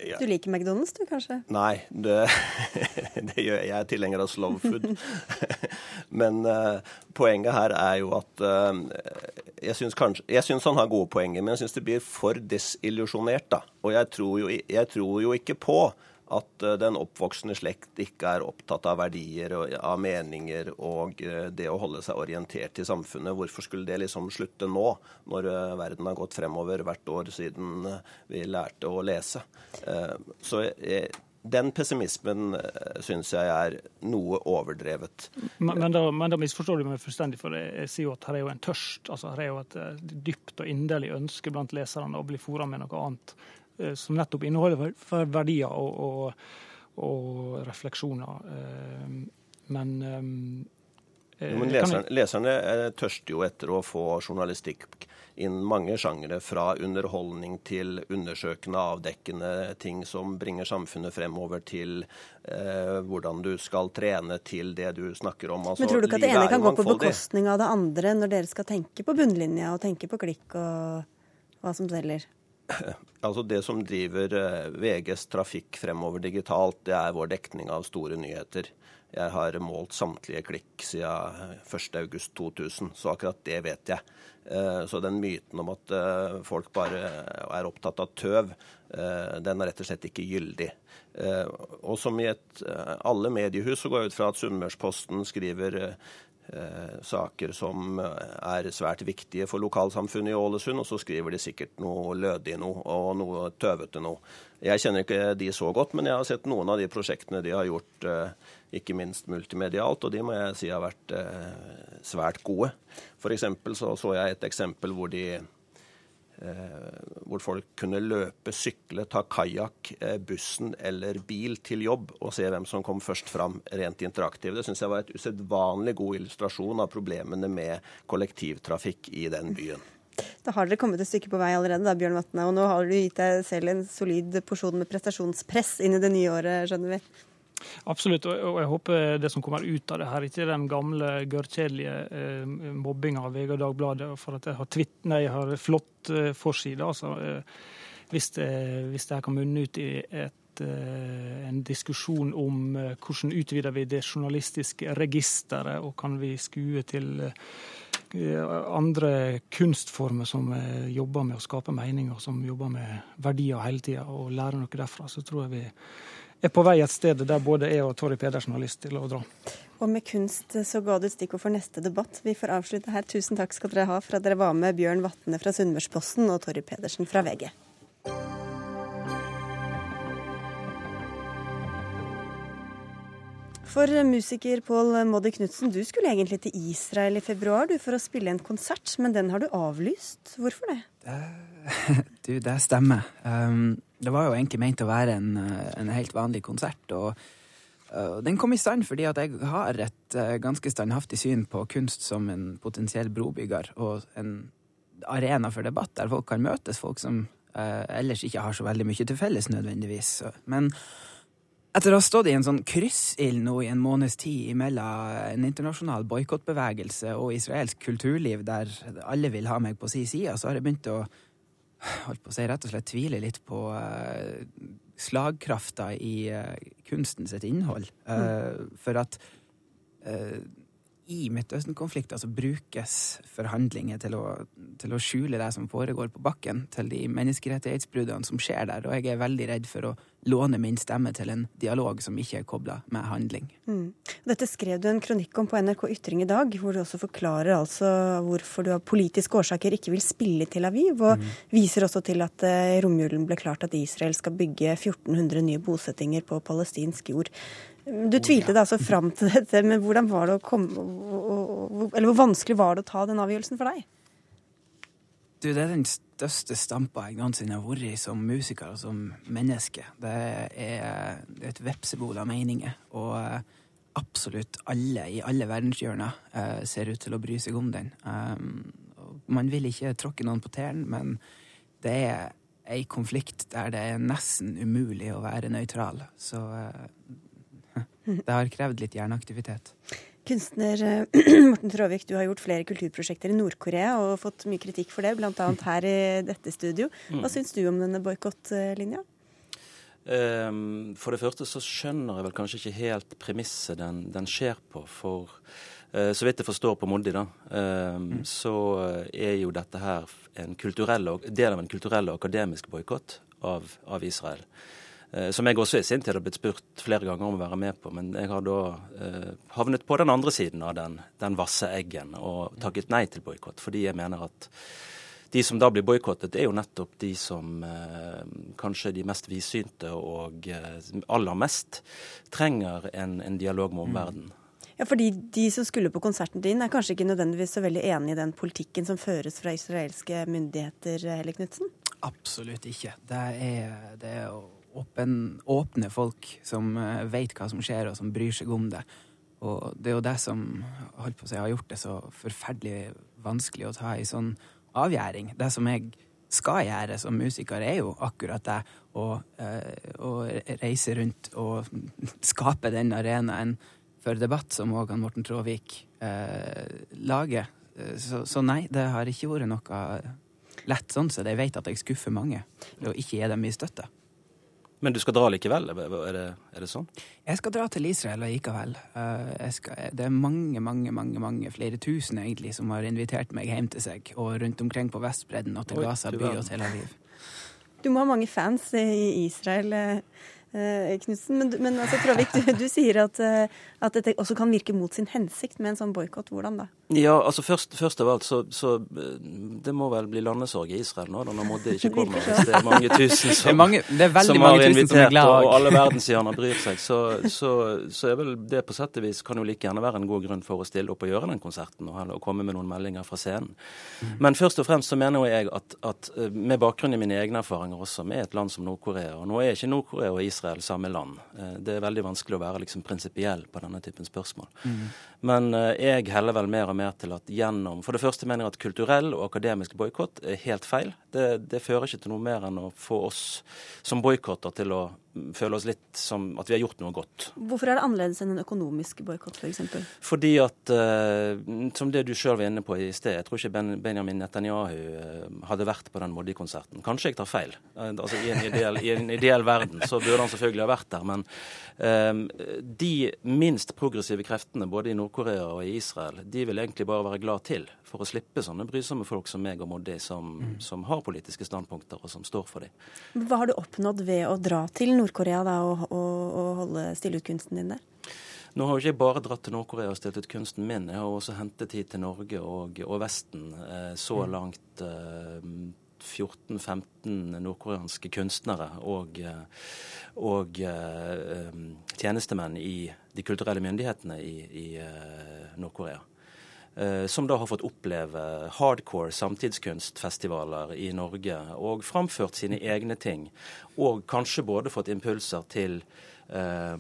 Ja. Du liker McDonald's du, kanskje? Nei, det, det gjør jeg. Jeg er tilhenger av slow food. Men uh, poenget her er jo at uh, jeg syns, kanskje, jeg syns han har gode poenger, men jeg syns det blir for desillusjonert. da. Og jeg tror, jo, jeg tror jo ikke på at eh, den oppvoksende slekt ikke er opptatt av verdier og av meninger og eh, det å holde seg orientert i samfunnet. Hvorfor skulle det liksom slutte nå, når eh, verden har gått fremover hvert år siden vi lærte å lese? Så den pessimismen syns jeg er noe overdrevet. Men, men, da, men, da, misforstår du meg fullstendig, for jeg sier jo at her er jo en tørst. altså Her er jo et dypt og inderlig ønske blant leserne å bli fora med noe annet som nettopp inneholder verdier og, og, og refleksjoner. Eh, men eh, jo, men leserne, leserne tørster jo etter å få journalistikk innen mange sjangere, fra underholdning til undersøkende, avdekkende ting som bringer samfunnet fremover, til eh, hvordan du skal trene til det du snakker om. Altså, men tror du ikke at det ene kan gå på bekostning av det andre, når dere skal tenke på bunnlinja og tenke på klikk og hva som selger? Altså Det som driver eh, VGs trafikk fremover digitalt, det er vår dekning av store nyheter. Jeg har målt samtlige klikk siden 1.8.2000, så akkurat det vet jeg. Eh, så den myten om at eh, folk bare er opptatt av tøv, den er rett og slett ikke gyldig. Og som i et, alle mediehus så går jeg ut fra at Sunnmørsposten skriver eh, saker som eh, er svært viktige for lokalsamfunnet i Ålesund, og så skriver de sikkert noe lødig noe og noe tøvete noe. Jeg kjenner ikke de så godt, men jeg har sett noen av de prosjektene de har gjort, eh, ikke minst multimedialt, og de må jeg si har vært eh, svært gode. For eksempel så, så jeg et eksempel hvor de Eh, hvor folk kunne løpe, sykle, ta kajakk, eh, bussen eller bil til jobb og se hvem som kom først fram, rent interaktivt. Det syns jeg var et usedvanlig god illustrasjon av problemene med kollektivtrafikk i den byen. Da har dere kommet et stykke på vei allerede, da, Bjørn Vatne. Og nå har du gitt deg selv en solid porsjon med prestasjonspress inn i det nye året, skjønner vi. Absolutt, og jeg håper det som kommer ut av det her, ikke den gamle gørrkjedelige eh, mobbinga av VG og Dagbladet for at jeg har, twitt, nei, jeg har flott eh, forside. Altså, eh, hvis, det, hvis det her kan munne ut i et, en diskusjon om hvordan utvider vi det journalistiske registeret, og kan vi skue til andre kunstformer som jobber med å skape meninger, som jobber med verdier hele tida, og lære noe derfra, så tror jeg vi er på vei et sted der både jeg og Torry Pedersen har lyst til å dra. Og med kunst så ga du stikkord for neste debatt. Vi får avslutte her. Tusen takk skal dere ha for at dere var med, Bjørn Vatne fra Sunnmørsposten og Torry Pedersen fra VG. For musiker Pål Moddi Knutsen, du skulle egentlig til Israel i februar du, for å spille en konsert, men den har du avlyst. Hvorfor det? du, det stemmer. Um, det var jo egentlig ment å være en, en helt vanlig konsert. og uh, Den kom i stand fordi at jeg har et uh, ganske standhaftig syn på kunst som en potensiell brobygger og en arena for debatt der folk kan møtes, folk som uh, ellers ikke har så veldig mye til felles nødvendigvis. Men etter å ha stått i en sånn kryssild nå i en måneds tid mellom en internasjonal boikottbevegelse og israelsk kulturliv der alle vil ha meg på si side, så har jeg begynt å holdt på å si, rett og slett tviler litt på uh, slagkrafta i uh, kunsten sitt innhold. Uh, for at i Midtøsten-konflikter så brukes forhandlinger til å, til å, skjule det som foregår på bakken, til de menneskerettighetsbruddene som skjer der. Og jeg er veldig redd for å låne min stemme til en dialog som ikke er kobla med handling. Mm. Dette skrev du en kronikk om på NRK Ytring i dag, hvor du også forklarer altså hvorfor du av politiske årsaker ikke vil spille til Aviv, og mm. viser også til at i romjulen ble klart at Israel skal bygge 1400 nye bosettinger på palestinsk jord. Du tvilte deg altså fram til dette, men hvordan var det å komme Eller hvor vanskelig var det å ta den avgjørelsen for deg? Du, det er den største stampa jeg noensinne har vært i som musiker og som menneske. Det er, det er et vepsebol av meninger. Og eh, absolutt alle i alle verdenshjørner uh, ser ut til å bry seg om den. Um, man vil ikke tråkke noen på tærne, men det er ei konflikt der det er nesten umulig å være nøytral. Så det har krevd litt hjerneaktivitet. Kunstner eh, Morten Tråvik, du har gjort flere kulturprosjekter i Nord-Korea og fått mye kritikk for det, bl.a. her i dette studio. Hva mm. syns du om denne boikottlinja? Um, for det første så skjønner jeg vel kanskje ikke helt premisset den, den skjer på. For uh, så vidt jeg forstår på Moddi, da, um, mm. så er jo dette her en del av en kulturell og akademisk boikott av, av Israel. Eh, som jeg også i sin tid har blitt spurt flere ganger om å være med på. Men jeg har da eh, havnet på den andre siden av den, den vasse eggen og takket nei til boikott. Fordi jeg mener at de som da blir boikottet, er jo nettopp de som eh, kanskje er de mest vidsynte og eh, aller mest trenger en, en dialog med omverdenen. Mm. Ja, fordi De som skulle på konserten din, er kanskje ikke nødvendigvis så veldig enig i den politikken som føres fra israelske myndigheter, Helle Knutsen? Absolutt ikke. Det er, det er åpen, åpne folk som veit vet hva som skjer, og som bryr seg om det. Og det er jo det som holdt på å si, har gjort det så forferdelig vanskelig å ta i sånn avgjæring. Det som jeg skal gjøre som musiker, er jo akkurat det. Å, uh, å reise rundt og skape den arenaen for debatt som òg Morten Tråvik uh, lager. Så, så, nei, det har ikke vært noe lett sånn, så jeg vet at jeg skuffer mange ved å ikke gi dem mye støtte. Men du skal dra likevel, er det, er det sånn? Jeg skal dra til Israel likevel. Eh, skal, det er mange, mange, mange, mange, flere tusen egentlig som har invitert meg hjem til seg, og rundt omkring på Vestbredden og til Gaza by og Tel Aviv. Du må ha mange fans i Israel. Eh, eh, Knutsen. Men, men altså, Travik, du, du, sier at, at, dette også kan virke mot sin hensikt med en sånn boikott. Hvordan da? Ja, altså først, først av alt så, så, eh, Det må vel bli landesorg i Israel nå, da, når Moddi ikke kommer. Hvis det er mange tusen som, mange, som har invitert, og alle verdenshjerner bryr seg, så, så, så, er vel det på sett og vis kan jo like gjerne være en god grunn for å stille opp og gjøre den konserten, og, og komme med noen meldinger fra scenen. Mm. Men først og fremst så mener jeg at, at med bakgrunn i mine egne erfaringer også med et land som Nord-Korea, og nå er ikke Nord-Korea og Israel samme land. Eh, det er veldig vanskelig å være liksom prinsipiell på denne typen spørsmål. Mm. Men eh, jeg heller vel mer og mer til at gjennom For det første mener jeg at kulturell og akademisk boikott er helt feil. Det, det fører ikke til noe mer enn å få oss som boikotter til å føle oss litt som at vi har gjort noe godt. Hvorfor er det annerledes enn en økonomisk boikott f.eks.? For Fordi at, uh, som det du sjøl var inne på i sted, jeg tror ikke Benjamin Netanyahu uh, hadde vært på den Modi-konserten. Kanskje jeg tar feil. Uh, altså, i, en ideell, I en ideell verden så burde han selvfølgelig ha vært der. Men de minst progressive kreftene både i Nord-Korea og i Israel, de vil egentlig bare være glad til for å slippe sånne brysomme folk som meg og Modi, som, mm. som har politiske standpunkter og som står for dem. Hva har du oppnådd ved å dra til Nord Nord-Korea å, å, å holde, stille ut kunsten din der? Nå har jo ikke jeg bare dratt til Nord-Korea og stilt ut kunsten min. Jeg har også hentet hit til Norge og, og Vesten. Eh, så mm. langt eh, 14-15 nordkoreanske kunstnere og, eh, og uh, tjenestemenn i de kulturelle myndighetene i, i uh, Nord-Korea. Uh, som da har fått oppleve hardcore samtidskunstfestivaler i Norge og framført sine egne ting og kanskje både fått impulser til, eh,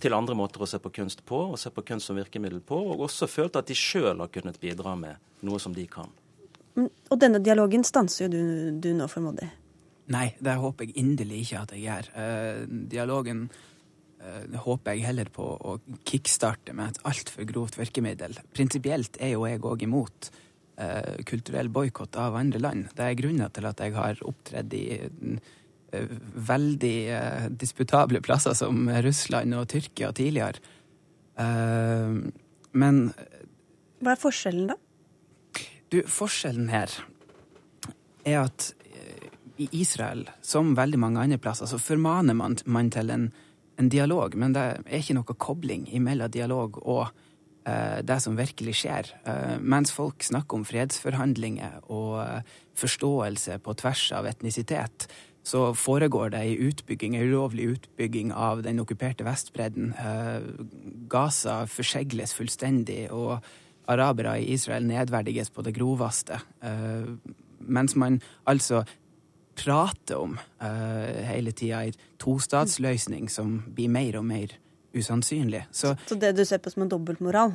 til andre måter å se på kunst på, og se på kunst som virkemiddel på, og også følt at de sjøl har kunnet bidra med noe som de kan. Og denne dialogen stanser jo du, du nå, formoder? Nei, det håper jeg inderlig ikke at jeg gjør. Eh, dialogen eh, håper jeg heller på å kickstarte med et altfor grovt virkemiddel. Prinsipielt er jo jeg òg imot eh, kulturell boikott av andre land. Det er grunner til at jeg har opptredd i eh, veldig eh, disputable plasser som Russland og Tyrkia tidligere. Eh, men Hva er forskjellen, da? Du, forskjellen her er at eh, i Israel, som veldig mange andre plasser, så formaner man, man til en, en, dialog, men det er ikke noe kobling mellom dialog og eh, det som virkelig skjer. Eh, mens folk snakker om fredsforhandlinger og eh, forståelse på tvers av etnisitet, så foregår det ei utbygging, ei ulovlig utbygging av den okkuperte Vestbredden. Gaza forsegles fullstendig. og arabere i Israel nedverdiges på det groveste. Uh, mens man altså prater om uh, hele tida ei tostatsløsning som blir mer og mer usannsynlig. Så, Så det du ser på som en dobbeltmoral?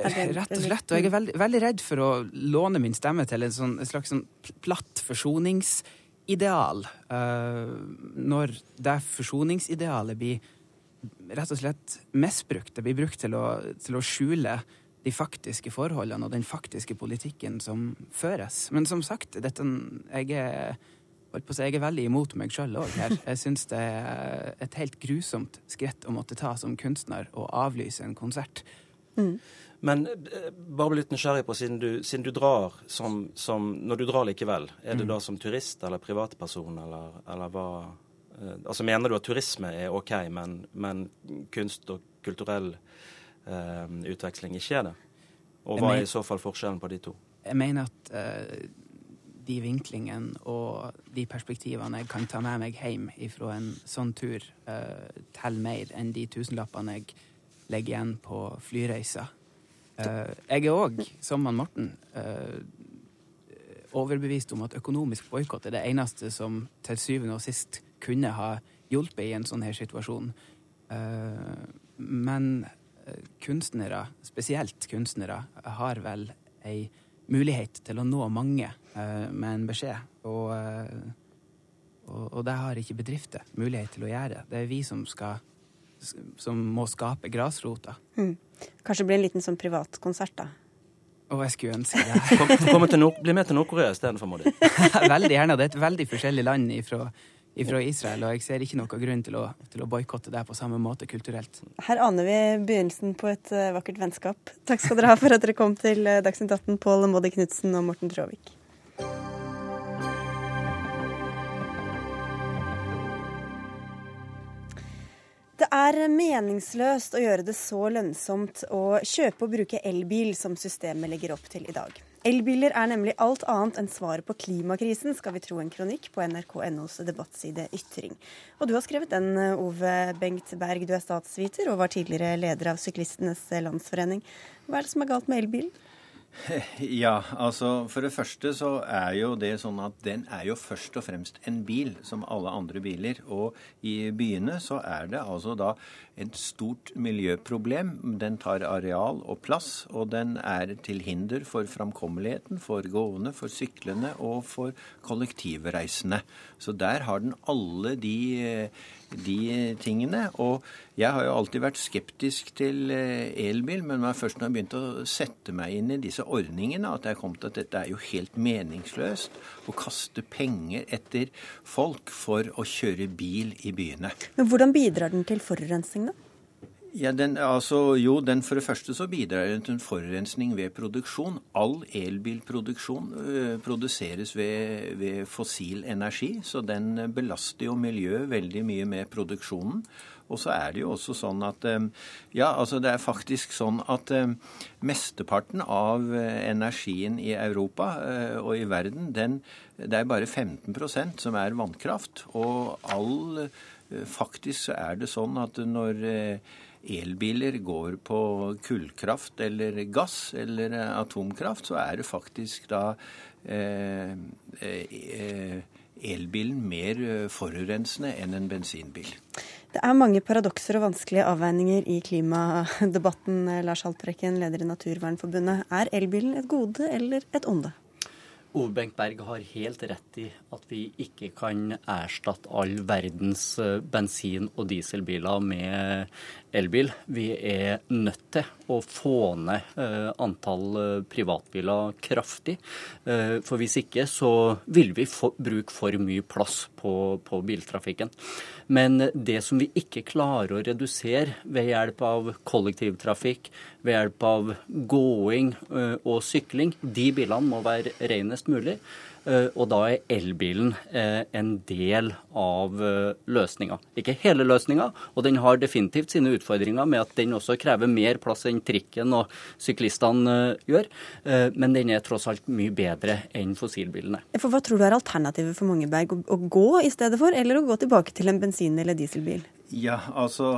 Rett og slett. Og jeg er veldig, veldig, redd for å låne min stemme til en, sånn, en slags sånn platt forsoningsideal. Uh, når det forsoningsidealet blir rett og slett misbrukt. Det blir brukt til å, til å skjule de faktiske forholdene og den faktiske politikken som føres. Men som sagt, dette, jeg, er, jeg er veldig imot meg sjøl òg her. Jeg syns det er et helt grusomt skritt å måtte ta som kunstner og avlyse en konsert. Mm. Men bare bli litt nysgjerrig på, siden du, siden du drar som, som, Når du drar likevel, er du mm. da som turist eller privatperson, eller, eller hva eh, Altså Mener du at turisme er OK, men, men kunst og kulturell eh, utveksling ikke er det? Og hva er i så fall forskjellen på de to? Jeg mener at uh, de vinklingene og de perspektivene jeg kan ta med meg hjem fra en sånn tur, uh, teller mer enn de tusenlappene jeg legger igjen på flyreiser. Uh, jeg er òg, som han Morten, uh, overbevist om at økonomisk boikott er det eneste som til syvende og sist kunne ha hjulpet i en sånn her situasjon. Uh, men kunstnere, spesielt kunstnere, har vel ei mulighet til å nå mange uh, med en beskjed. Og, uh, og, og, det har ikke bedrifter mulighet til å gjøre. Det er vi som, skal, som må skape grasrota. Mm. Kanskje det blir en liten sånn privatkonsert, da? Å, jeg skulle ønske det. Kom, kom til Nord bli med til Nord-Korea istedenfor, Modi. veldig gjerne. Det er et veldig forskjellig land ifra fra Israel, og jeg ser ikke noen grunn til å, til å boikotte det på samme måte kulturelt. Her aner vi begynnelsen på et uh, vakkert vennskap. Takk skal dere ha for at dere kom til uh, Dagsnytt 18, Pål Moddi Knutsen og Morten Tråvik. Det er meningsløst å gjøre det så lønnsomt å kjøpe og bruke elbil som systemet legger opp til i dag. Elbiler er nemlig alt annet enn svaret på klimakrisen, skal vi tro en kronikk på nrk.nos debattside Ytring. Og du har skrevet den, Ove Bengt Berg. Du er statsviter og var tidligere leder av Syklistenes Landsforening. Hva er det som er galt med elbilen? Ja, altså for det første så er jo det sånn at den er jo først og fremst en bil, som alle andre biler. Og i byene så er det altså da et stort miljøproblem. Den tar areal og plass, og den er til hinder for framkommeligheten for gående, for syklende og for kollektivreisende. Så der har den alle de de tingene. Og jeg har jo alltid vært skeptisk til eh, elbil, men det var først når jeg begynte å sette meg inn i disse ordningene, at jeg kom til at dette er jo helt meningsløst å kaste penger etter folk for å kjøre bil i byene. Men hvordan bidrar den til forurensning? Ja, den, altså, jo, den For det første så bidrar den til en forurensning ved produksjon. All elbilproduksjon ø, produseres ved, ved, fossil energi, så den belaster jo miljøet veldig mye med produksjonen. Og så er det jo også sånn at Ja, altså det er faktisk sånn at mesteparten av energien i Europa og i verden, den, det er bare 15% som er vannkraft. Og all Faktisk er det sånn at når elbiler går på kullkraft eller gass eller atomkraft, så er det faktisk da eh, eh, elbilen mer forurensende enn en bensinbil. Det er mange paradokser og vanskelige avveininger i klimadebatten. Lars Haltbrekken, leder i Naturvernforbundet. Er elbilen et gode eller et onde? Ove Bengt Berg har helt rett i at vi ikke kan erstatte all verdens eh, bensin- og dieselbiler med elbil. Vi er nødt til å få ned eh, antall eh, privatbiler kraftig. For hvis ikke så vil vi få, bruke for mye plass på, på, biltrafikken. Men det som vi ikke klarer å redusere ved hjelp av kollektivtrafikk, ved hjelp av gåing og sykling, de bilene må være renest mulig. Eh, og da er elbilen eh, en del av eh, løsninga. Ikke hele løsninga, og den har definitivt sine utfordringer med at den også krever mer plass enn trikken og syklistene gjør. Men den er tross alt mye bedre enn fossilbilene. For Hva tror du er alternativet for Mangeberg? Å gå i stedet for, eller å gå tilbake til en bensin- eller dieselbil? Ja, altså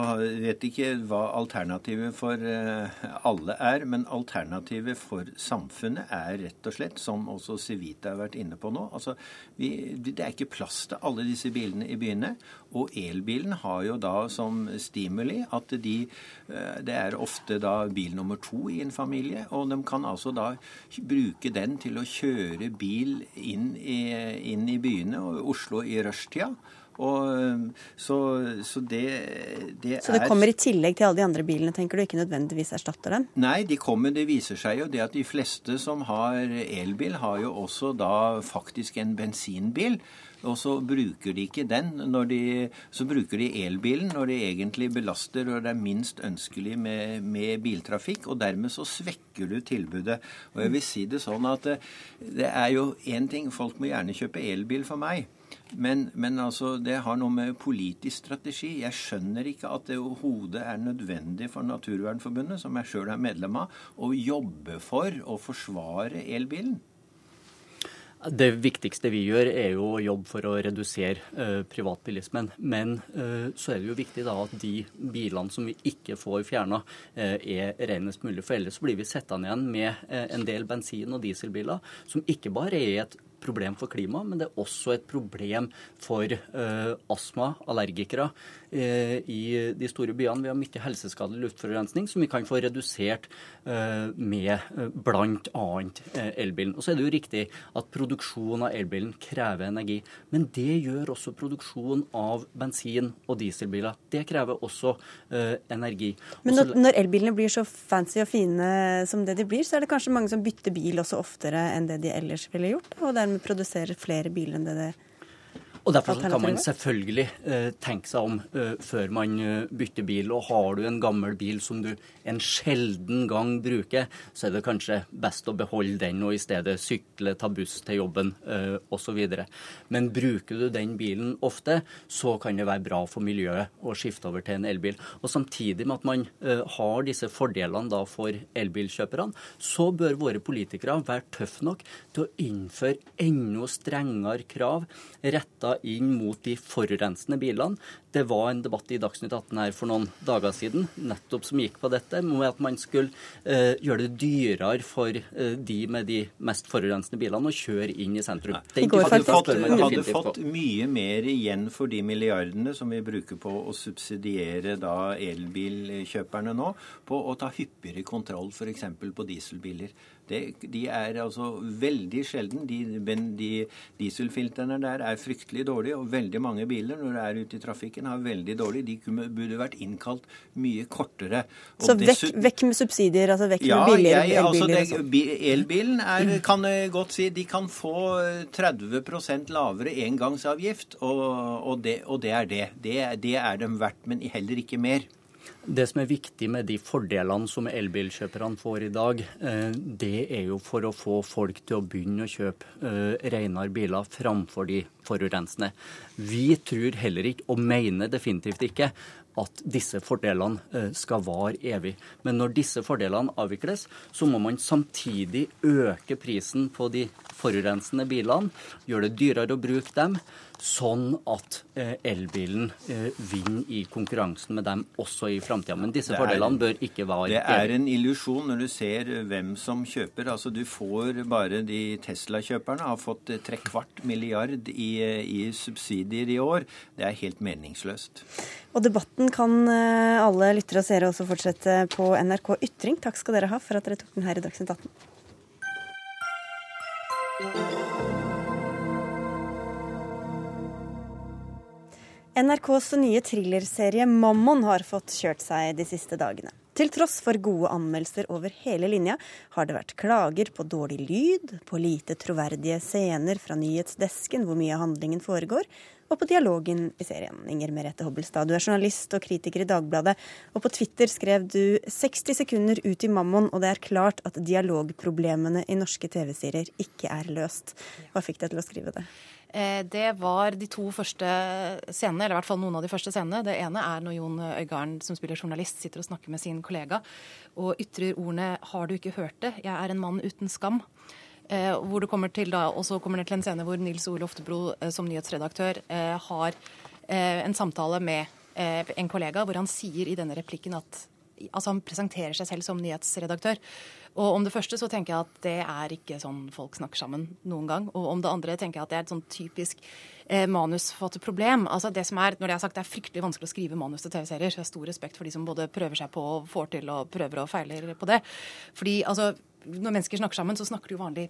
vet ikke hva alternativet for eh, alle er. Men alternativet for samfunnet er rett og slett, som også Civita har vært inne på nå altså vi, Det er ikke plass til alle disse bilene i byene. Og elbilen har jo da som stimuli at de eh, Det er ofte da bil nummer to i en familie. Og de kan altså da bruke den til å kjøre bil inn i, inn i byene, og Oslo i rushtida. Og, så, så, det, det Så det kommer i tillegg til alle de andre bilene, tenker du? Ikke nødvendigvis erstatter dem? Nei, de kommer. Det viser seg jo det at de fleste som har elbil, har jo også da faktisk en bensinbil. Og så bruker de ikke den. De, så bruker de elbilen når de egentlig belaster og det er minst ønskelig med, med biltrafikk. Og dermed så svekker du tilbudet. Og jeg vil si det sånn at det, det er jo én ting Folk må gjerne kjøpe elbil for meg. Men, men, altså, det har noe med politisk strategi. Jeg skjønner ikke at det hodet er nødvendig for Naturvernforbundet, som jeg sjøl er medlem av, å jobbe for å forsvare elbilen. Det viktigste vi gjør, er jo å jobbe for å redusere uh, privatbilismen. Men uh, så er det jo viktig da at de bilene som vi ikke får fjerna, uh, er renest mulig. For ellers blir vi sittende igjen med en del bensin- og dieselbiler som ikke bare er et problem for klimaet, men det er også et problem for uh, astma, allergikere i de store byene. Vi har mye helseskadelig luftforurensning som vi kan få redusert uh, med bl.a. elbilen. Og så er det jo riktig at produksjon av elbilen krever energi, men det gjør også produksjon av bensin- og dieselbiler. Det krever også energi. Men når, når elbilene blir så fancy og fine som det de blir, så er det kanskje mange som bytter bil også oftere enn det de ellers ville gjort? og dermed produserer flere biler enn det det og Derfor kan man selvfølgelig uh, tenke seg om uh, før man uh, bytter bil. Og har du en gammel bil som du en sjelden gang bruker, så er det kanskje best å beholde den og i stedet sykle, ta buss til jobben uh, osv. Men bruker du den bilen ofte, så kan det være bra for miljøet å skifte over til en elbil. Og Samtidig med at man har disse fordelene da for elbilkjøperne, så bør våre politikere være tøffe nok til å innføre enda strengere krav retta inn mot de forurensende bilene. Det var en debatt i Dagsnytt 18 her for noen dager siden nettopp som gikk på dette, med at man skulle eh, gjøre det dyrere for eh, de med de mest forurensende bilene å kjøre inn i sentrum. Den hadde fått, hadde fått mye mer igjen for de milliardene som vi bruker på å subsidiere da elbilkjøperne nå, på å ta hyppigere kontroll f.eks. på dieselbiler. Det, de er altså veldig sjelden. De, de dieselfiltrene der er fryktelig dårlige, og veldig mange biler når det er ute i trafikken har veldig dårlig. De burde vært innkalt mye kortere. Og Så vekk, vekk, med subsidier, altså vekk ja, med billigere jeg, altså elbiler? Det, elbilen er, kan jeg godt si, de kan få 30% lavere engangsavgift, og, og, det, og det er det. det. Det er dem verdt, men heller ikke mer. Det som er viktig med de fordelene som elbilkjøperne får i dag, eh, det er jo for å få folk til å begynne å kjøpe eh, renere biler framfor de forurensende. Vi tror heller ikke, og mener definitivt ikke, at disse fordelene eh, skal vare evig. Men når disse fordelene avvikles, så må man samtidig øke prisen på de forurensende bilene, gjøre det dyrere å bruke dem, sånn at eh, elbilen eh, vinner i konkurransen med dem også i framtida. Men disse er- fordelene bør ikke være Det er en illusjon når du ser hvem som kjøper. Altså Du får bare de Tesla-kjøperne har fått eh, trekvart milliard i, i subsidier i år. Det er helt meningsløst. Og debatten kan alle lyttere og seere også fortsette på NRK Ytring. Takk skal dere ha for at dere tok den her i Dagsnytt 18. NRKs nye thrillerserie Mammon har fått kjørt seg de siste dagene. Til tross for gode anmeldelser over hele linja, har det vært klager på dårlig lyd, på lite troverdige scener fra nyhetsdesken hvor mye av handlingen foregår, og på dialogen i serien. Inger Merete Hobbelstad, du er journalist og kritiker i Dagbladet, og på Twitter skrev du 60 sekunder ut i Mammon, og det er klart at dialogproblemene i norske TV-serier ikke er løst. Hva fikk deg til å skrive det? Eh, Det var de to første scenene, eller i hvert fall noen av de første scenene. Det ene er når Jon Øigarden, som spiller journalist, sitter og snakker med sin kollega og ytrer ordene 'Har du ikke hørt det? Jeg er en mann uten skam'. Eh, hvor det kommer til da, Og så kommer det til en scene hvor Nils Ole Oftebro eh, som nyhetsredaktør har en samtale med en kollega hvor han sier i denne replikken at Altså Han presenterer seg selv som nyhetsredaktør. Og om det første så tenker jeg at det er ikke sånn folk snakker sammen noen gang. Og om det andre tenker jeg at det er et sånn typisk eh, manusforfatterproblem. Altså det som er, når det er sagt, det er fryktelig vanskelig å skrive manus til TV-serier, så jeg har stor respekt for de som både prøver seg på og får til og prøver og feiler på det. Fordi altså når mennesker snakker sammen, så snakker de jo vanlig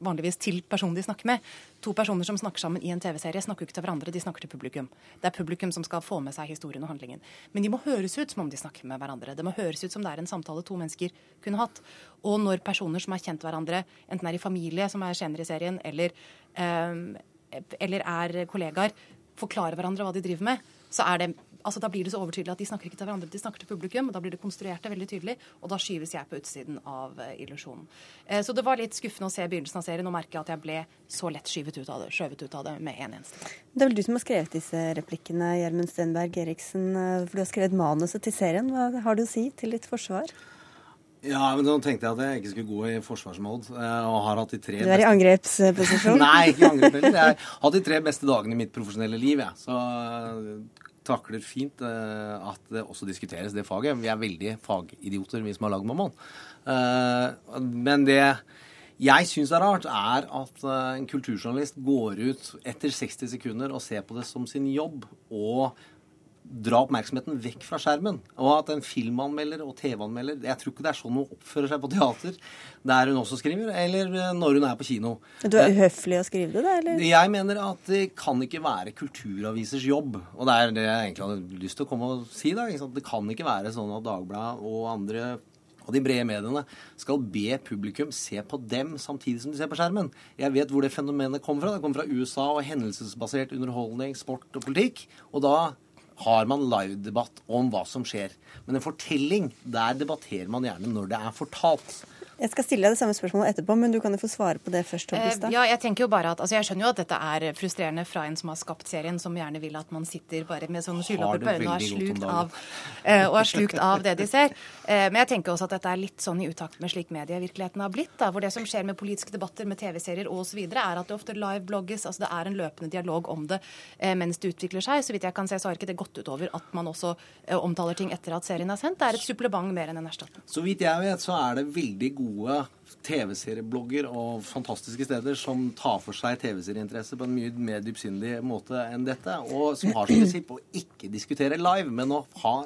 vanligvis til personen de snakker med. To personer som snakker sammen i en TV-serie, snakker jo ikke til hverandre, de snakker til publikum. Det er publikum som skal få med seg historien og handlingen. Men de må høres ut som om de snakker med hverandre. Det må høres ut som det er en samtale to mennesker kunne hatt. Og når personer som har kjent hverandre, enten er i familie, som er senere i serien, eller, eh, eller er kollegaer, forklarer hverandre hva de driver med, så er det Altså, da blir det så overtydelig at de snakker ikke til hverandre, de snakker til publikum. og Da blir det konstruert det veldig tydelig, og da skyves jeg på utsiden av eh, illusjonen. Eh, så det var litt skuffende å se begynnelsen av serien og merke at jeg ble så lett skyvet ut av det, skjøvet ut av det med en eneste gang. Det er vel du som har skrevet disse replikkene, Gjermund Stenberg Eriksen. eh, For du har skrevet manuset til serien. Hva har du å si til ditt forsvar? Ja, men Nå tenkte jeg at jeg ikke skulle gå i forsvarsmode, eh, og har hatt de tre Du er i angrepsposisjon. Nei, ikke angrep heller. Jeg har hatt de tre beste dagene i mitt profesjonelle liv, jeg. Så eh, takler fint eh, at det også diskuteres, det faget. Vi er veldig fagidioter, vi som har lagd Mammon. Eh, Men det jeg syns er rart, er at eh, en kulturjournalist går ut etter 60 sekunder og ser på det som sin jobb og dra oppmerksomheten vekk fra skjermen. Og at en filmanmelder og TV-anmelder Jeg tror ikke det er sånn hun oppfører seg på teater, der hun også skriver, eller eh, når hun er på kino. Du er uhøflig å skrive det, da? eller? Jeg mener at det kan ikke være kulturavisers jobb. Og det er det jeg egentlig hadde lyst til å komme og si. da? Det kan ikke være sånn at Dagbladet og andre og de brede mediene skal be publikum se på dem samtidig som de ser på skjermen. Jeg vet hvor det fenomenet kommer fra. Det kommer fra USA og hendelsesbasert underholdning, sport og politikk. Og da har man livedebatt om hva som skjer. Men en fortelling, der debatterer man gjerne når det er fortalt. Jeg skal stille deg det samme spørsmålet etterpå, men du kan jo få svare på det først. Eh, ja, jeg tenker jo bare at, altså jeg skjønner jo at dette er frustrerende fra en som har skapt serien, som gjerne vil at man sitter bare med sånne skylapper på øynene og er slukt av, eh, og er slukt av det de ser. Eh, Men jeg tenker også at dette er litt sånn i utakt med slik medievirkeligheten har blitt. da, Hvor det som skjer med politiske debatter, med TV-serier osv., er at det ofte live-blogges. altså Det er en løpende dialog om det eh, mens det utvikler seg. Så vidt jeg kan se, så har ikke det gått utover at man også eh, omtaler ting etter at serien er sendt. Det er et supplement mer enn en erstatning. Så vidt jeg vet, så er det veldig gode TV-serieblogger og fantastiske steder som tar for seg TV-serieinteresse på en mye mer dypsindig måte enn dette. Og som har som prinsipp å ikke diskutere live, men å ha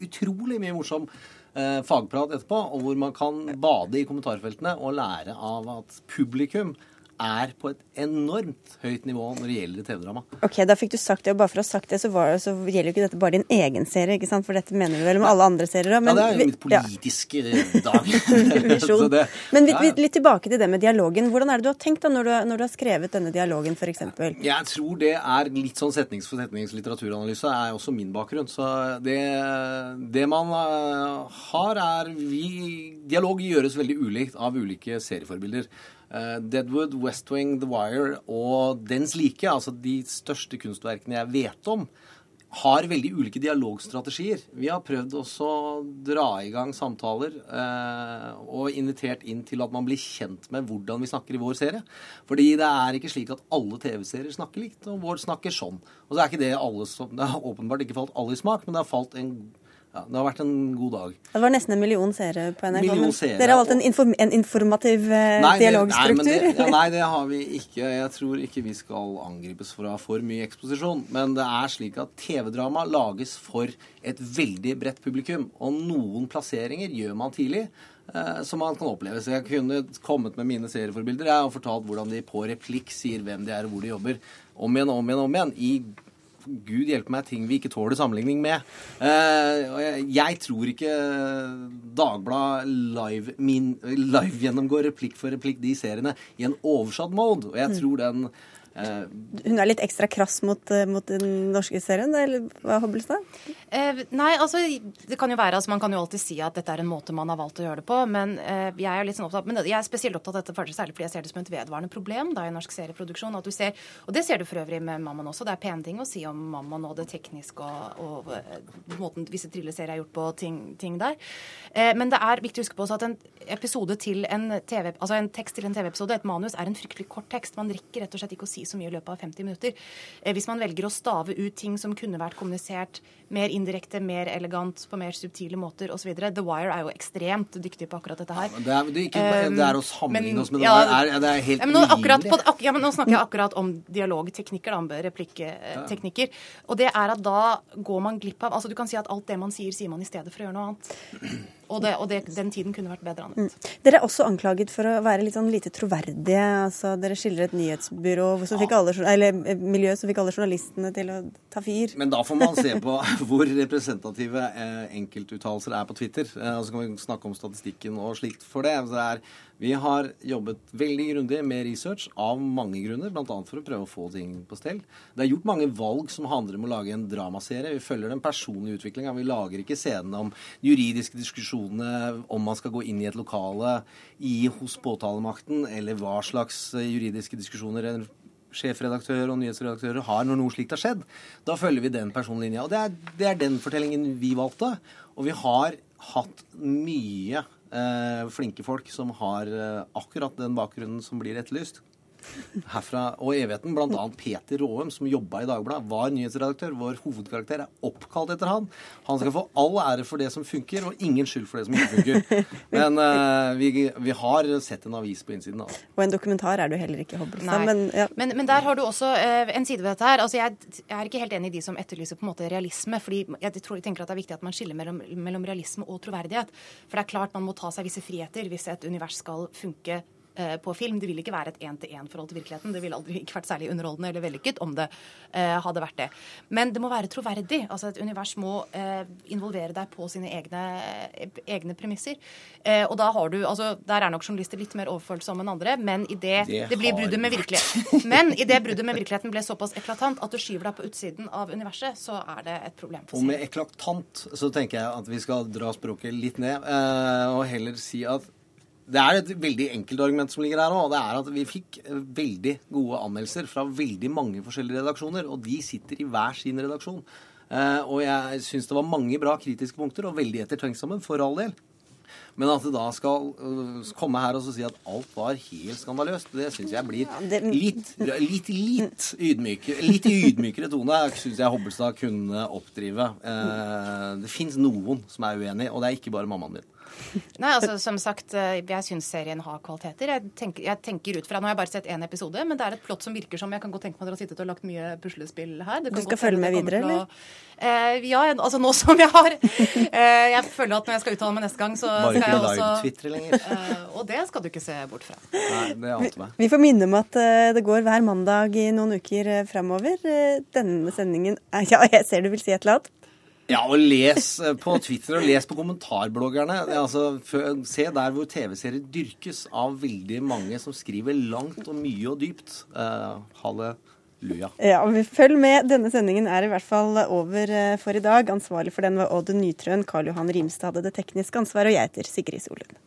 utrolig mye morsom eh, fagprat etterpå, og hvor man kan bade i kommentarfeltene og lære av at publikum er på et enormt høyt nivå når det gjelder TV-drama. Ok, da fikk du sagt det, og bare for å ha sagt det, så, var, så gjelder jo ikke dette bare din egen serie, ikke sant? For dette mener du vel med alle andre serier òg? ja, det er jo mitt politiske dag. Visjon. Det- Men ja, ja. litt tilbake til det med dialogen. Hvordan er det du har tenkt da, når du, når du har skrevet denne dialogen, f.eks.? Jeg tror det er litt sånn setnings for setnings litteraturanalyse er også min bakgrunn. Så det, det man eh, har, er vi, Dialog gjøres veldig ulikt av ulike serieforbilder. Eh, Deadwood, West Wing, The Wire og dens like, altså de største kunstverkene jeg vet om, har veldig ulike dialogstrategier. Vi har prøvd også å dra i gang samtaler eh, og invitert inn til at man blir kjent med hvordan vi snakker i vår serie. Fordi det er ikke slik at alle TV-serier snakker likt, og vår snakker sånn. Og så er ikke det alle som Det har åpenbart ikke falt alle i smak, men det har falt en ja, det har vært en god dag. Det var nesten en million seere på NRK. Million seere, Dere har valgt en, inform en informativ eh, Nei, dialogstruktur. Nei, det, nei, det har vi ikke. Jeg tror ikke vi skal angripes for å ha for mye eksposisjon. Men det er slik at TV-drama lages for et veldig bredt publikum. Og noen plasseringer gjør man tidlig. eh, Som man kan oppleve. Så jeg kunne kommet med mine serieforbilder jeg, og fortalt hvordan de på replikk sier hvem de er og hvor de jobber. Om igjen om igjen om igjen. I Gud hjelpe meg, ting vi ikke tåler sammenligning med. Eh, jeg, tror ikke Dagbladet live, min, live gjennomgår replikk for replikk de seriene i en oversatt mode. Og jeg Mm. tror den Hun er litt ekstra krass mot, eh, mot den norske serien, eller hva, Hobbelstad? Eh, nei, altså det kan jo være, altså Man kan jo alltid si at dette er en måte man har valgt å gjøre det på. Men eh, jeg er litt sånn opptatt Men jeg er spesielt opptatt av dette faktisk særlig fordi jeg ser det som et vedvarende problem da i norsk serieproduksjon. at du ser, Og det ser du for øvrig med Mammon også. Det er pene ting å si om Mammon og det tekniske og, og eh, måten visse thrillerserier er gjort på ting, ting der. Eh, men det er viktig å huske på også at en episode til en TV, altså en tekst til en TV-episode, et manus, er en fryktelig kort tekst. Man rekker rett og slett ikke å si så mye i løpet av 50 minutter. Eh, hvis man velger å stave ut ting som kunne vært kommunisert mer indirekte, mer elegant, på mer subtile måter osv. The Wire er jo ekstremt dyktig på akkurat dette her. det, er, det, er ikke, det er å Um, sammenligne oss med ja, det, er, det er helt ja, men nå, akkurat på, ak, ja, men nå snakker jeg akkurat om dialogteknikker, da, om replikkteknikker. Og det er at da går man glipp av Altså du kan si at alt det man sier, sier man i stedet for å gjøre noe annet. Og, det, og det, den tiden kunne vært bedre anvendt. Mm. Dere er også anklaget for å være litt sånn lite troverdige. Altså, dere skildrer et nyhetsbyrå som fikk alle, eller eh, miljø som fikk alle journalistene til å ta fyr. Men da får man se på hvor representative eh, enkeltuttalelser er på Twitter. Eh, og så kan vi snakke om statistikken og slikt for det. Så det er, vi har jobbet veldig grundig med research av mange grunner, bl.a. for å prøve å få ting på stell. Det er gjort mange valg som handler om å lage en dramaserie. Vi følger den personlige utviklinga. Vi lager ikke scenene om juridiske diskusjonene, om man skal gå inn i et lokale i, hos påtalemakten, eller hva slags eh, juridiske diskusjoner en sjefredaktør og nyhetsredaktører har når noe slikt har skjedd. Da følger vi den personlinja. Og det er, det er den fortellingen vi valgte. Og vi har hatt mye flinke folk som har eh, akkurat den bakgrunnen som blir etterlyst. Herfra og evigheten, bl.a. Peter Råum, som jobba i Dagbladet, var nyhetsredaktør. Vår hovedkarakter er oppkalt etter han. Han skal få all ære for det som funker, og ingen skyld for det som ikke funker. Men uh, vi, vi har sett en avis på innsiden Altså. Og en dokumentar er du heller ikke, Hobbelstad. Men, ja. Men, men der har du også uh, en side ved dette her. Altså jeg, jeg er ikke helt enig i de som etterlyser på en måte realisme. fordi jeg, tror, jeg tenker at det er viktig at man skiller mellom, mellom realisme og troverdighet. For det er klart man må ta seg visse friheter hvis et univers skal funke på film. Det vil ikke være et én-til-én-forhold til virkeligheten. Det ville aldri ikke vært særlig underholdende eller vellykket om det eh, hadde vært det. Men det må være troverdig. Altså Et univers må eh, involvere deg på sine egne, eh, egne premisser. Eh, og da har du, altså Der er nok journalister litt mer overfølsomme enn andre, men i det, Det det blir bruddet med virkeligheten Men i det bruddet med virkeligheten ble såpass eklatant at du skyver deg på utsiden av universet, så er det et problem. for Og med eklatant så tenker jeg at vi skal dra språket litt ned, eh, og heller si at det er et veldig enkelt argument som ligger her òg. Det er at vi fikk eh, veldig gode anmeldelser fra veldig mange forskjellige redaksjoner, og de sitter i hver sin redaksjon. Eh, og jeg syns det var mange bra kritiske punkter, og veldig ettertenksomme, for all del. Men at det da skal øh, komme her og så si at alt var helt skandaløst, det syns jeg blir litt, litt, litt ydmykere Litt ydmykere tone syns jeg Hobbelstad kunne oppdrive. Eh, det fins noen som er uenig, og det er ikke bare mammaen min. Nei, altså Som sagt, eh, jeg syns serien har kvaliteter. Jeg tenker, jeg tenker ut fra, Nå har jeg bare sett én episode, men det er et plott som virker som Jeg kan godt tenke meg at dere har sittet og lagt mye puslespill her. Du skal følge med videre, eller? å- Eh, ja, altså nå som jeg har eh, Jeg føler at når jeg skal uttale meg neste gang, så Bare skal jeg også live-twitre lenger. Eh, og det skal du ikke se bort fra. Nei, det ante meg. Vi får minne om at eh, det går hver mandag i noen uker uh, framover. Eh, denne sendingen Ja, jeg ser du vil si et eller annet. Ja, og les eh, på Twitter og les på kommentarbloggerne. Er Altså, se der hvor TV-serier dyrkes av veldig mange som skriver langt og mye og dypt. Uh, halleluja. Ja, og vi Følg med. Denne sendingen er i hvert fall over eh, for i dag. Ansvarlig for den var Odd Nytrøen. Karl Johan Rimstad hadde det tekniske ansvaret, og jeg heter Sigrid Solund.